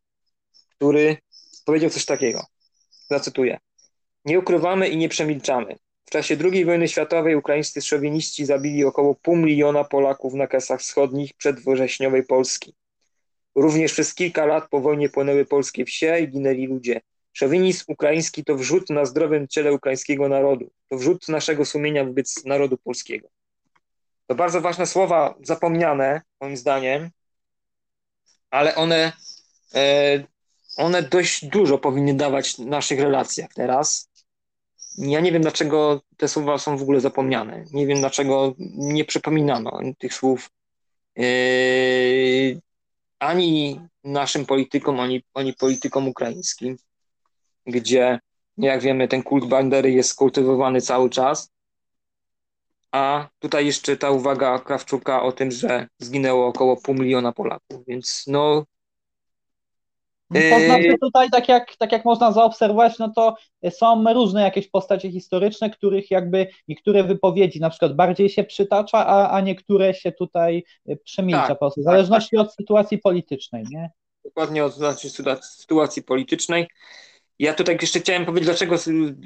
który powiedział coś takiego. Zacytuję. Nie ukrywamy i nie przemilczamy. W czasie II wojny światowej ukraińscy szowiniści zabili około pół miliona Polaków na Kresach Wschodnich przedwrześniowej Polski. Również przez kilka lat po wojnie płynęły polskie wsie i ginęli ludzie. Szowinizm ukraiński to wrzut na zdrowym ciele ukraińskiego narodu. To wrzut naszego sumienia wobec narodu polskiego. To bardzo ważne słowa, zapomniane moim zdaniem, ale one, e, one dość dużo powinny dawać w naszych relacjach teraz. Ja nie wiem, dlaczego te słowa są w ogóle zapomniane. Nie wiem, dlaczego nie przypominano tych słów yy, ani naszym politykom, ani, ani politykom ukraińskim, gdzie, jak wiemy, ten kult bandery jest kultywowany cały czas. A tutaj jeszcze ta uwaga Krawczuka o tym, że zginęło około pół miliona Polaków, więc no to yy, znaczy tutaj, tak jak, tak jak można zaobserwować, no to są różne jakieś postacie historyczne, których jakby niektóre wypowiedzi na przykład bardziej się przytacza, a, a niektóre się tutaj przemilcza tak, po prostu, w tak, zależności tak, od sytuacji politycznej, nie? Dokładnie od znaczy, sytuacji politycznej. Ja tutaj jeszcze chciałem powiedzieć, dlaczego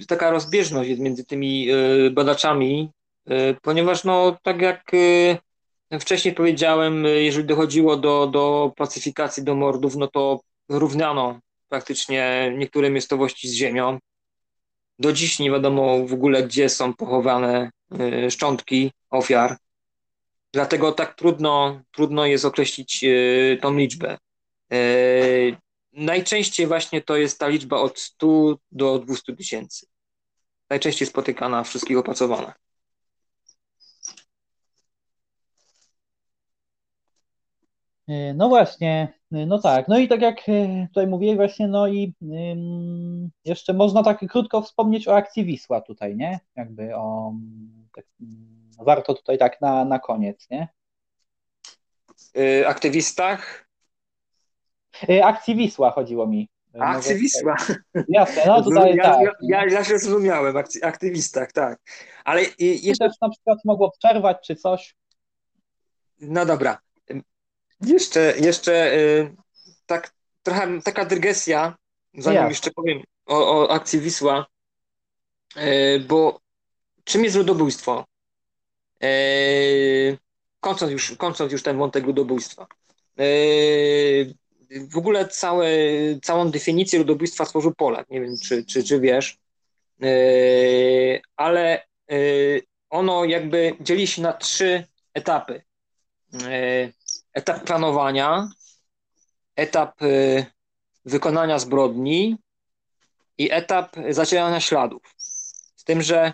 taka rozbieżność jest między tymi y, badaczami, y, ponieważ no tak jak y, wcześniej powiedziałem, jeżeli dochodziło do, do pacyfikacji, do mordów, no to równano praktycznie niektóre miejscowości z ziemią. Do dziś nie wiadomo w ogóle, gdzie są pochowane y, szczątki ofiar. Dlatego tak trudno, trudno jest określić y, tą liczbę. Y, najczęściej właśnie to jest ta liczba od 100 do 200 tysięcy. Najczęściej spotykana, wszystkich opracowana. No właśnie, no tak, no i tak jak e, tutaj mówię właśnie, no i jeszcze można tak krótko wspomnieć o akcji Wisła tutaj, nie? Jakby o, tak, warto tutaj tak na, na koniec, nie? Yy, aktywistach? Yy, akcji Wisła chodziło mi. Akcji Wisła. Jasne, no tutaj ja, tak. Ja, ja, ja się zrozumiałem, akcji, aktywistach, tak. Ale jeszcze... też na przykład mogło przerwać czy coś. No dobra, jeszcze, jeszcze y, tak, trochę taka dygresja, zanim ja. jeszcze powiem o, o akcji Wisła, y, bo czym jest ludobójstwo? Y, kończąc już, kończąc już ten wątek ludobójstwa. W ogóle całe, całą definicję ludobójstwa stworzył Polak. Nie wiem, czy, czy, czy wiesz, ale ono jakby dzieli się na trzy etapy etap planowania, etap y, wykonania zbrodni i etap zacierania śladów. Z tym, że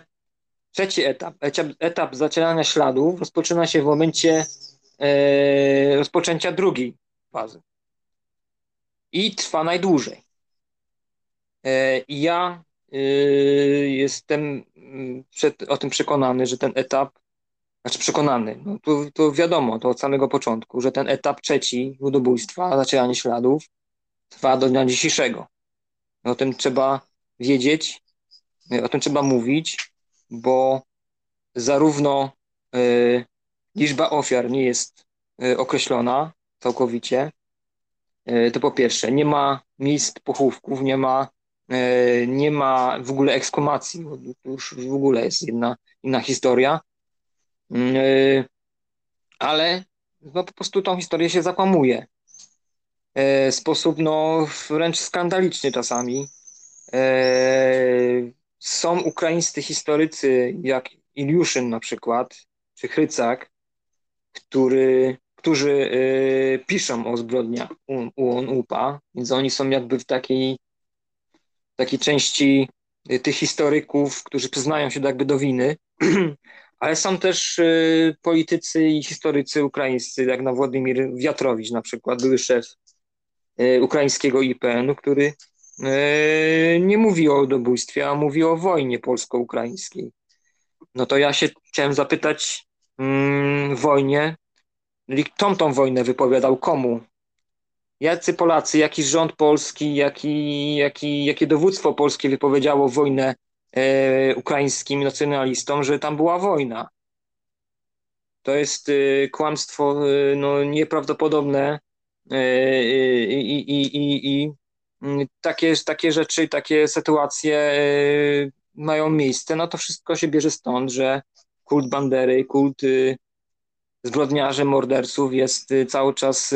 trzeci etap, etap zacierania śladów rozpoczyna się w momencie e, rozpoczęcia drugiej fazy. I trwa najdłużej. I ja y, jestem mm, przed, o tym przekonany, że ten etap znaczy przekonany, no to, to wiadomo, to od samego początku, że ten etap trzeci ludobójstwa, zacieranie śladów, trwa do dnia dzisiejszego. O tym trzeba wiedzieć, o tym trzeba mówić, bo zarówno y, liczba ofiar nie jest y, określona całkowicie, y, to po pierwsze, nie ma miejsc pochówków, nie ma, nie ma w ogóle ekskumacji, to już w ogóle jest jedna inna historia. Mm, y, ale no, po prostu tą historię się zakłamuje. E, w sposób no, wręcz skandaliczny czasami. E, są ukraińscy historycy, jak Iliuszyn na przykład, czy Chrycak, który, którzy piszą o zbrodniach UON-UPA, więc oni są jakby w takiej, takiej części tych historyków, którzy przyznają się jakby do winy, ale są też politycy i historycy ukraińscy, jak na Władimir Wiatrowicz na przykład, były szef ukraińskiego IPN-u, który nie mówi o ludobójstwie, a mówi o wojnie polsko-ukraińskiej. No to ja się chciałem zapytać, mm, wojnie, kto tą wojnę wypowiadał, komu? Jacy Polacy, jaki rząd polski, jaki, jaki, jakie dowództwo polskie wypowiedziało wojnę ukraińskim nacjonalistom, że tam była wojna? To jest e, kłamstwo e, no, nieprawdopodobne e, i, takie, takie rzeczy, takie sytuacje e, mają miejsce, no to wszystko się bierze stąd, że kult Bandery, kult zbrodniarzy, morderców jest cały czas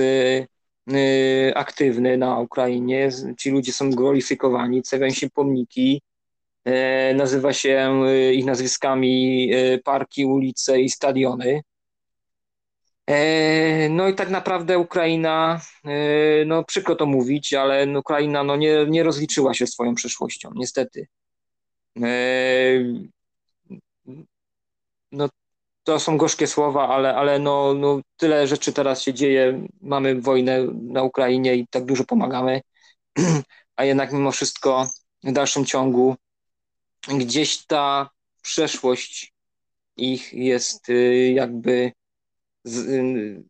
aktywny na Ukrainie. Ci ludzie są gloryfikowani, stawiają się pomniki, e, nazywa się ich nazwiskami parki, ulice i stadiony. E, no i tak naprawdę Ukraina, e, no przykro to mówić, ale Ukraina no nie, nie rozliczyła się swoją przyszłością, niestety. No, to są gorzkie słowa, ale, ale no, no, tyle rzeczy teraz się dzieje. Mamy wojnę na Ukrainie i tak dużo pomagamy, a jednak mimo wszystko w dalszym ciągu gdzieś ta przeszłość ich jest y, jakby y,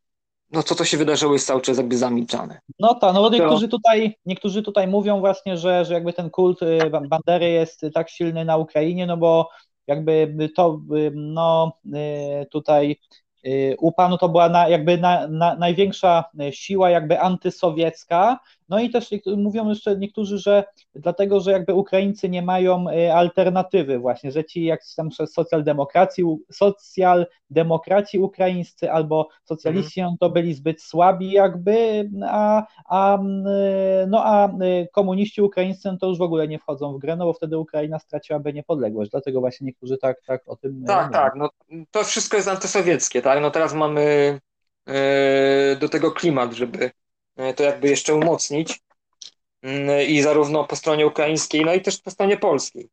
no co to się wydarzyło jest cały czas jakby zamilczane. No tak, no bo niektórzy tutaj, niektórzy tutaj mówią właśnie, że, że jakby ten kult y, Bandery jest tak silny na Ukrainie, no bo jakby to no tutaj u panu to była na, jakby na, na, największa siła jakby antysowiecka, no i też mówią jeszcze niektórzy, że dlatego, że jakby Ukraińcy nie mają y, alternatywy właśnie, że ci jak tam socjaldemokracji, socjaldemokraci ukraińscy albo socjaliści mhm. to byli zbyt słabi jakby, a, a, y, no a komuniści ukraińscy no to już w ogóle nie wchodzą w grę, no bo wtedy Ukraina straciłaby niepodległość, dlatego właśnie niektórzy tak, tak o tym Tak, mówią. tak, no to wszystko jest antysowieckie, tak? No teraz mamy do tego klimat, żeby to jakby jeszcze umocnić mm, i zarówno po stronie ukraińskiej, no i też po stronie polskiej.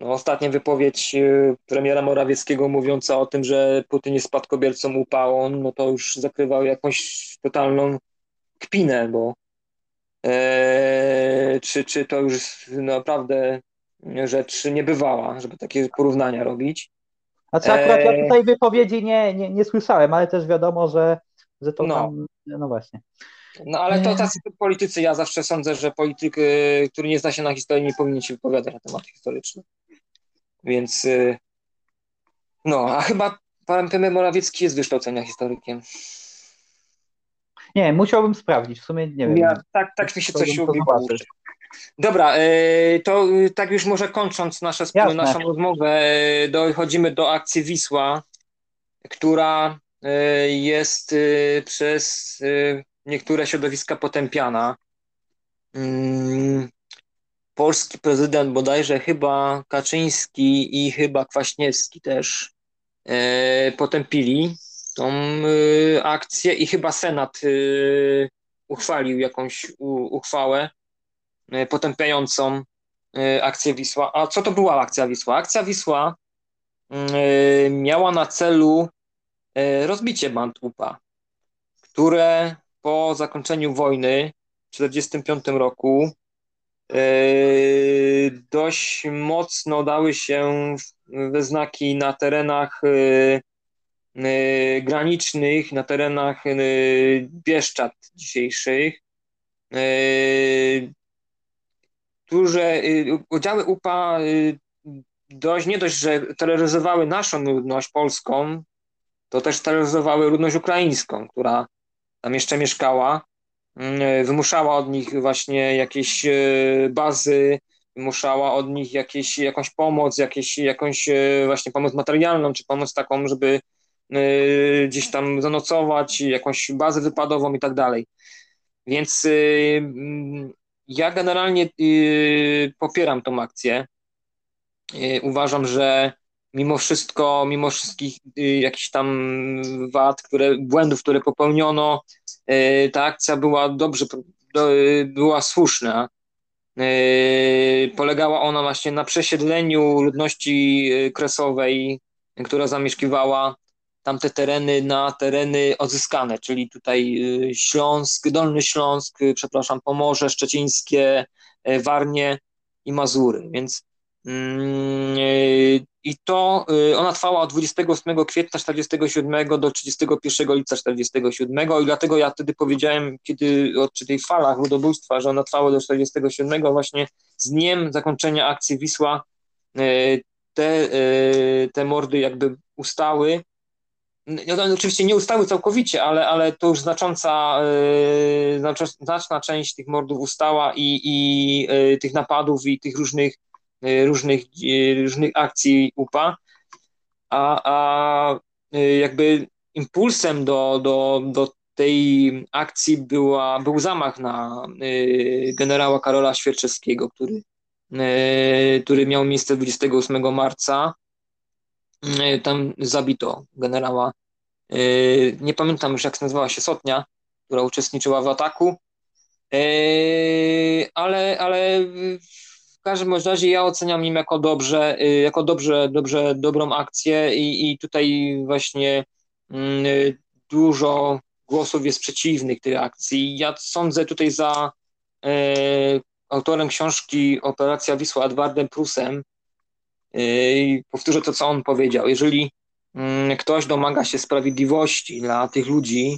No, ostatnia wypowiedź e, premiera Morawieckiego mówiąca o tym, że Putin jest spadkobiercą upałon, no to już zakrywał jakąś totalną kpinę, bo e, czy, czy to już naprawdę rzecz niebywała, żeby takie porównania robić. Znaczy akurat ja eee. tutaj wypowiedzi nie, nie, nie słyszałem, ale też wiadomo, że, że to no. tam, no właśnie. No ale to tacy politycy, ja zawsze sądzę, że polityk, y, który nie zna się na historii, nie powinien się wypowiadać na temat historyczny. Więc y, no, a chyba pan premier Morawiecki jest wykształcenia historykiem. Nie, musiałbym sprawdzić, w sumie nie wiem. Ja, tak, tak mi się coś ubiegło. Dobra, e, to tak już może kończąc nasze, naszą rozmowę, dochodzimy do akcji Wisła, która jest przez niektóre środowiska potępiana. Mm, polski prezydent bodajże chyba Kaczyński i chyba Kwaśniewski też potępili tą akcję i chyba Senat uchwalił jakąś uchwałę E, potępiającą e, akcję Wisła. A co to była akcja Wisła? Akcja Wisła mm, e, miała na celu rozbicie band które po zakończeniu wojny w 1945 roku dość mocno dały się we znaki na terenach granicznych, na terenach Bieszczad dzisiejszych. Y, oddziały UPA dość, nie dość, że terroryzowały naszą ludność polską, to też terroryzowały ludność ukraińską, która tam jeszcze mieszkała, mm, wymuszała od nich właśnie jakieś y, bazy, wymuszała od nich jakieś, jakąś pomoc, jakieś, jakąś właśnie pomoc materialną, czy pomoc taką, żeby gdzieś tam zanocować, jakąś bazę wypadową i tak dalej. Więc ja generalnie popieram tą akcję. Uważam, że mimo wszystko, mimo wszystkich y, jakichś tam wad, które, błędów, które popełniono, y, ta akcja była dobrze, była słuszna. Polegała ona właśnie na przesiedleniu ludności kresowej, która zamieszkiwała tamte tereny na tereny odzyskane, czyli tutaj Śląsk, Dolny Śląsk, przepraszam, Pomorze Szczecińskie, Warnie i Mazury. Więc y, I to y, ona trwała od 28 kwietnia 47 do 31 lipca 47 i dlatego ja wtedy powiedziałem, kiedy o tej falach ludobójstwa, że ona trwała do 47 właśnie z dniem zakończenia akcji Wisła y, te, te mordy jakby ustały. No, oczywiście nie ustały całkowicie, ale, ale to już znacząca, znaczna część tych mordów ustała i, i tych napadów i tych różnych różnych, y, różnych akcji UPA, a, a y, jakby impulsem do, do, do tej akcji była, był zamach na generała Karola Świerczewskiego, który, który miał miejsce 28 marca. Tam zabito generała. Nie pamiętam już, jak nazywała się Sotnia, która uczestniczyła w ataku, ale, ale w każdym razie ja oceniam im jako dobrze, y, jako dobrze, dobrze, dobrą akcję i, i tutaj właśnie mm, dużo głosów jest przeciwnych tej akcji. Ja sądzę tutaj za e, autorem książki Operacja Wisła Edwardem Prusem. E, powtórzę to, co on powiedział. Jeżeli mm, ktoś domaga się sprawiedliwości dla tych ludzi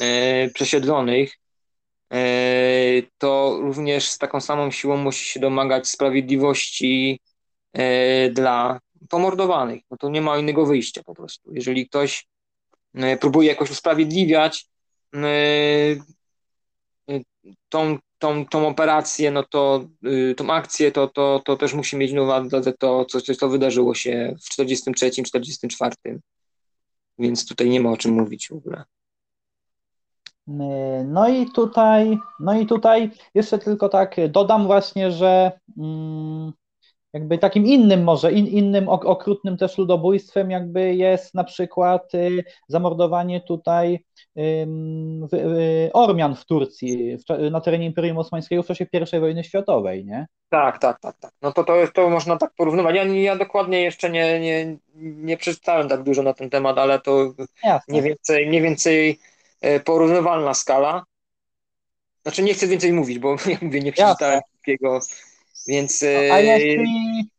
e, przesiedlonych, to również z taką samą siłą musi się domagać sprawiedliwości e, dla pomordowanych. No to nie ma innego wyjścia po prostu. Jeżeli ktoś e, próbuje jakoś usprawiedliwiać tą, tą, tą operację, no to tą akcję, to, to, to też musi mieć na uwadze to, co, co wydarzyło się w 43, 44. Więc tutaj nie ma o czym mówić w ogóle. No i tutaj, no i tutaj jeszcze tylko tak dodam właśnie, że mm, jakby takim innym może, in, innym okrutnym też ludobójstwem jakby jest na przykład y, zamordowanie tutaj y, Ormian w Turcji, na terenie Imperium Osmańskiego w czasie I wojny światowej, nie? Tak, tak, tak, tak. No to, to, to można tak porównywać. Ja, ja dokładnie jeszcze nie, nie, nie przeczytałem tak dużo na ten temat, ale to Jasne. mniej więcej, mniej więcej porównywalna skala. Znaczy nie chcę więcej mówić, bo jak mówię, nie przeczytałem wszystkiego, więc... A jeśli,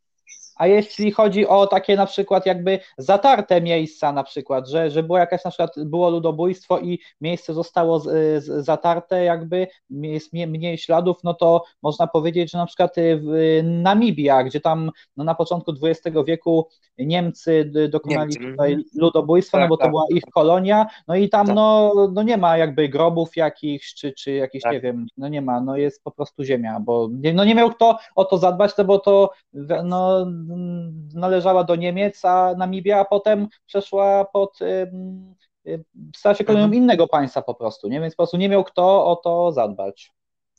a jeśli chodzi o takie na przykład jakby zatarte miejsca na przykład, że, że było jakaś na przykład było ludobójstwo i miejsce zostało z, z, zatarte jakby, jest mniej śladów, no to można powiedzieć, że na przykład w Namibia, gdzie tam no, na początku XX wieku Niemcy dokonali Niemcy. mhm. ludobójstwa, tak, no bo tak. to była ich kolonia, no i tam tak. no, no nie ma jakby grobów jakichś, czy, czy jakichś, tak. nie wiem, no nie ma, no jest po prostu ziemia, bo no nie miał kto o to zadbać, no bo to no należała do Niemiec, a Namibia a potem przeszła pod stała się kolonią mhm. innego państwa po prostu, nie? Więc po prostu nie miał kto o to zadbać.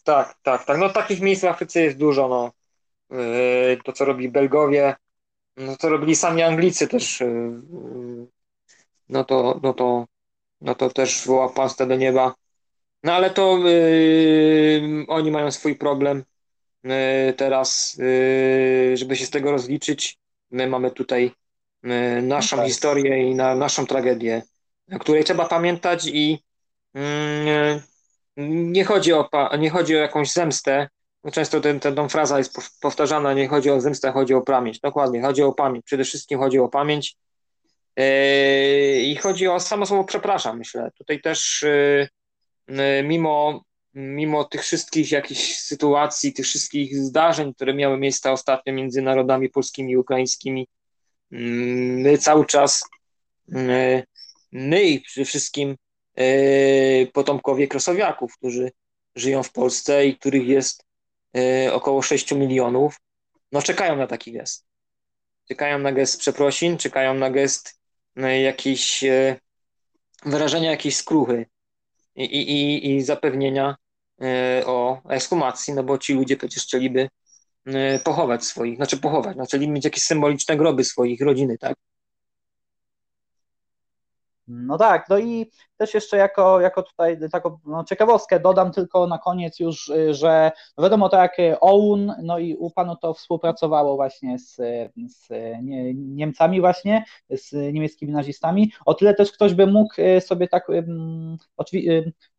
Tak, tak, tak. No takich miejsc w Afryce jest dużo, no. Yy, to, co robi Belgowie, no to robili sami Anglicy też, yy, no to, no to, no to też woła pastę do nieba. No ale to yy, oni mają swój problem. E, teraz, e, żeby się z tego rozliczyć. My mamy tutaj e, naszą okay. historię i na, naszą tragedię, o której trzeba pamiętać i mm, nie chodzi o, nie chodzi o jakąś zemstę. No, często ten, ten, tą fraza jest powtarzana, nie chodzi o zemstę, chodzi o pamięć. Dokładnie, chodzi o pamięć. Przede wszystkim chodzi o pamięć i chodzi o samo słowo przepraszam, myślę. Tutaj też mimo mimo tych wszystkich jakichś sytuacji, tych wszystkich zdarzeń, które miały miejsce ostatnio między narodami polskimi i ukraińskimi, mm, my cały czas, mm, my i przede wszystkim e, potomkowie Krosowiaków, którzy żyją w Polsce i których jest e, około 6 milionów, no czekają na taki gest. Czekają na gest przeprosin, czekają na gest jakiejś e, wyrażenia jakiejś skruchy i, i, i zapewnienia o ekshumacji, no bo ci ludzie przecież chcieliby pochować swoich, znaczy pochować, znaczy mieć jakieś symboliczne groby swoich rodziny, tak? No tak, no i też jeszcze jako, jako tutaj taką no, ciekawostkę dodam tylko na koniec już, y, że wiadomo tak, OUN, no i UPA to współpracowało właśnie z, z nie, Niemcami właśnie, z niemieckimi nazistami, o tyle też ktoś by mógł y, sobie tak, y,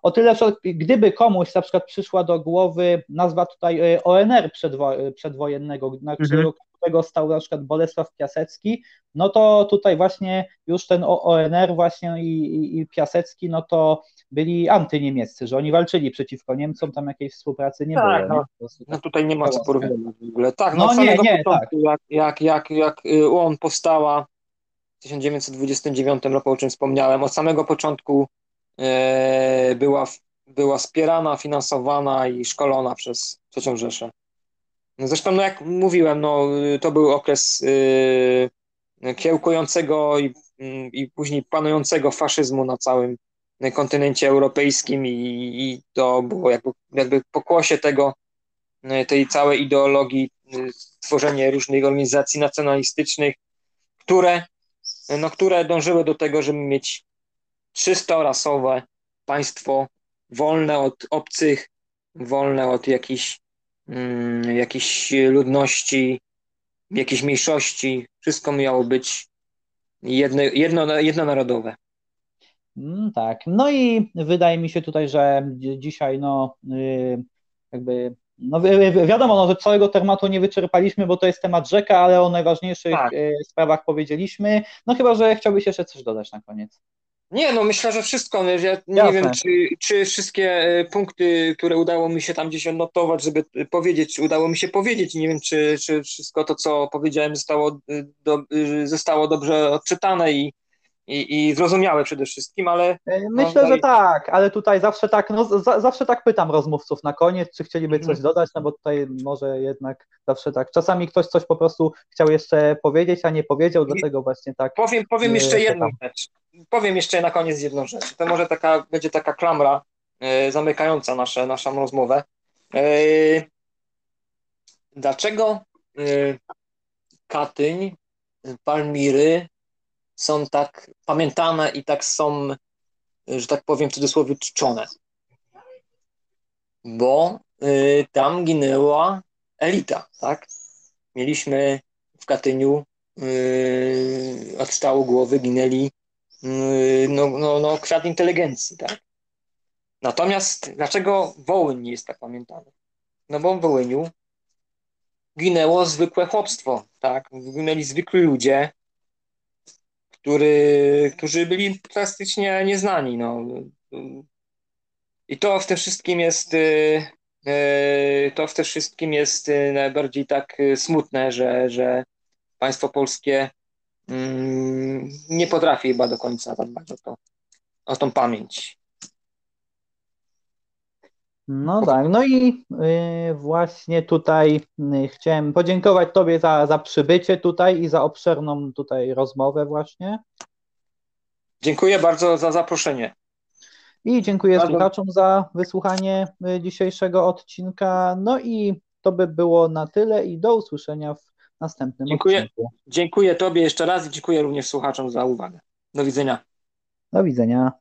o tyle, gdyby komuś na przykład przyszła do głowy nazwa tutaj ONR przedwo, przedwojennego, na mhm którego stał na przykład Bolesław Piasecki, no to tutaj właśnie już ten ONR właśnie i, i, i Piasecki, no to byli antyniemieccy, że oni walczyli przeciwko Niemcom, tam jakiejś współpracy nie tak, było. No, nie? no tutaj nie ma co porównać w ogóle. Tak, no, no nie, nie, tak. jak, jak, jak, jak on powstała w 1929 roku, o czym wspomniałem, od samego początku e, była, była wspierana, finansowana i szkolona przez III Rzeszę. No zresztą, no jak mówiłem, no, to był okres yy, kiełkującego i, i później panującego faszyzmu na całym kontynencie europejskim i, i to było jakby, jakby pokłosie tego, yy, tej całej ideologii, tworzenie różnych organizacji nacjonalistycznych, które, no, które dążyły do tego, żeby mieć czysto rasowe państwo, wolne od obcych, wolne od jakichś jakiejś ludności, jakiejś mniejszości. Wszystko miało być jedno, jedno, jednonarodowe. Mm, tak. No i wydaje mi się tutaj, że dzisiaj no y, jakby no wiadomo, no, że całego tematu nie wyczerpaliśmy, bo to jest temat rzeka, ale o najważniejszych tak. Y, sprawach powiedzieliśmy. No chyba, że chciałbyś jeszcze coś dodać na koniec. Nie, no myślę, że wszystko. Ja nie Jasne. wiem, czy, czy wszystkie e, punkty, które udało mi się tam gdzieś odnotować, żeby powiedzieć, udało mi się powiedzieć. Nie wiem, czy, czy wszystko to, co powiedziałem, zostało, e, do, e, zostało dobrze odczytane i, i, i zrozumiałe przede wszystkim, ale... Myślę, no, że tak, ale tutaj zawsze tak, no, za, zawsze tak pytam rozmówców na koniec, czy chcieliby coś mhm. dodać, no bo tutaj może jednak zawsze tak, czasami ktoś coś po prostu chciał jeszcze powiedzieć, a nie powiedział, dlatego właśnie tak... Powiem, powiem jeszcze jedną rzecz powiem jeszcze na koniec jedną rzecz. To może taka, będzie taka klamra e, zamykająca nasze, naszą rozmowę. E, dlaczego e, Katyń, Palmiry są tak pamiętane i tak są, że tak powiem w cudzysłowie, czczone? Bo tam ginęła elita, tak? Mieliśmy w Katyniu od stału głowy ginęli Yy, no, no, no, kwiat inteligencji, tak? Natomiast dlaczego Wołyń nie jest tak pamiętany? No bo w Wołyniu ginęło zwykłe chłopstwo, tak? Ginęli zwykli ludzie, który, którzy byli praktycznie nieznani, no. I to w tym wszystkim jest yy, yy, to w tym wszystkim jest najbardziej tak smutne, że, że państwo polskie Mm, nie potrafi chyba do końca zadbać o, to, o tą pamięć. No tak, no i y, właśnie tutaj y, chciałem podziękować Tobie za, za przybycie tutaj i za obszerną tutaj rozmowę właśnie. Dziękuję bardzo za zaproszenie. I dziękuję bardzo. słuchaczom za wysłuchanie y, dzisiejszego odcinka. No i to by było na tyle i do usłyszenia w następnym dziękuję, odcinku. Dziękuję Tobie jeszcze raz i dziękuję również słuchaczom za uwagę. Do widzenia. Do widzenia.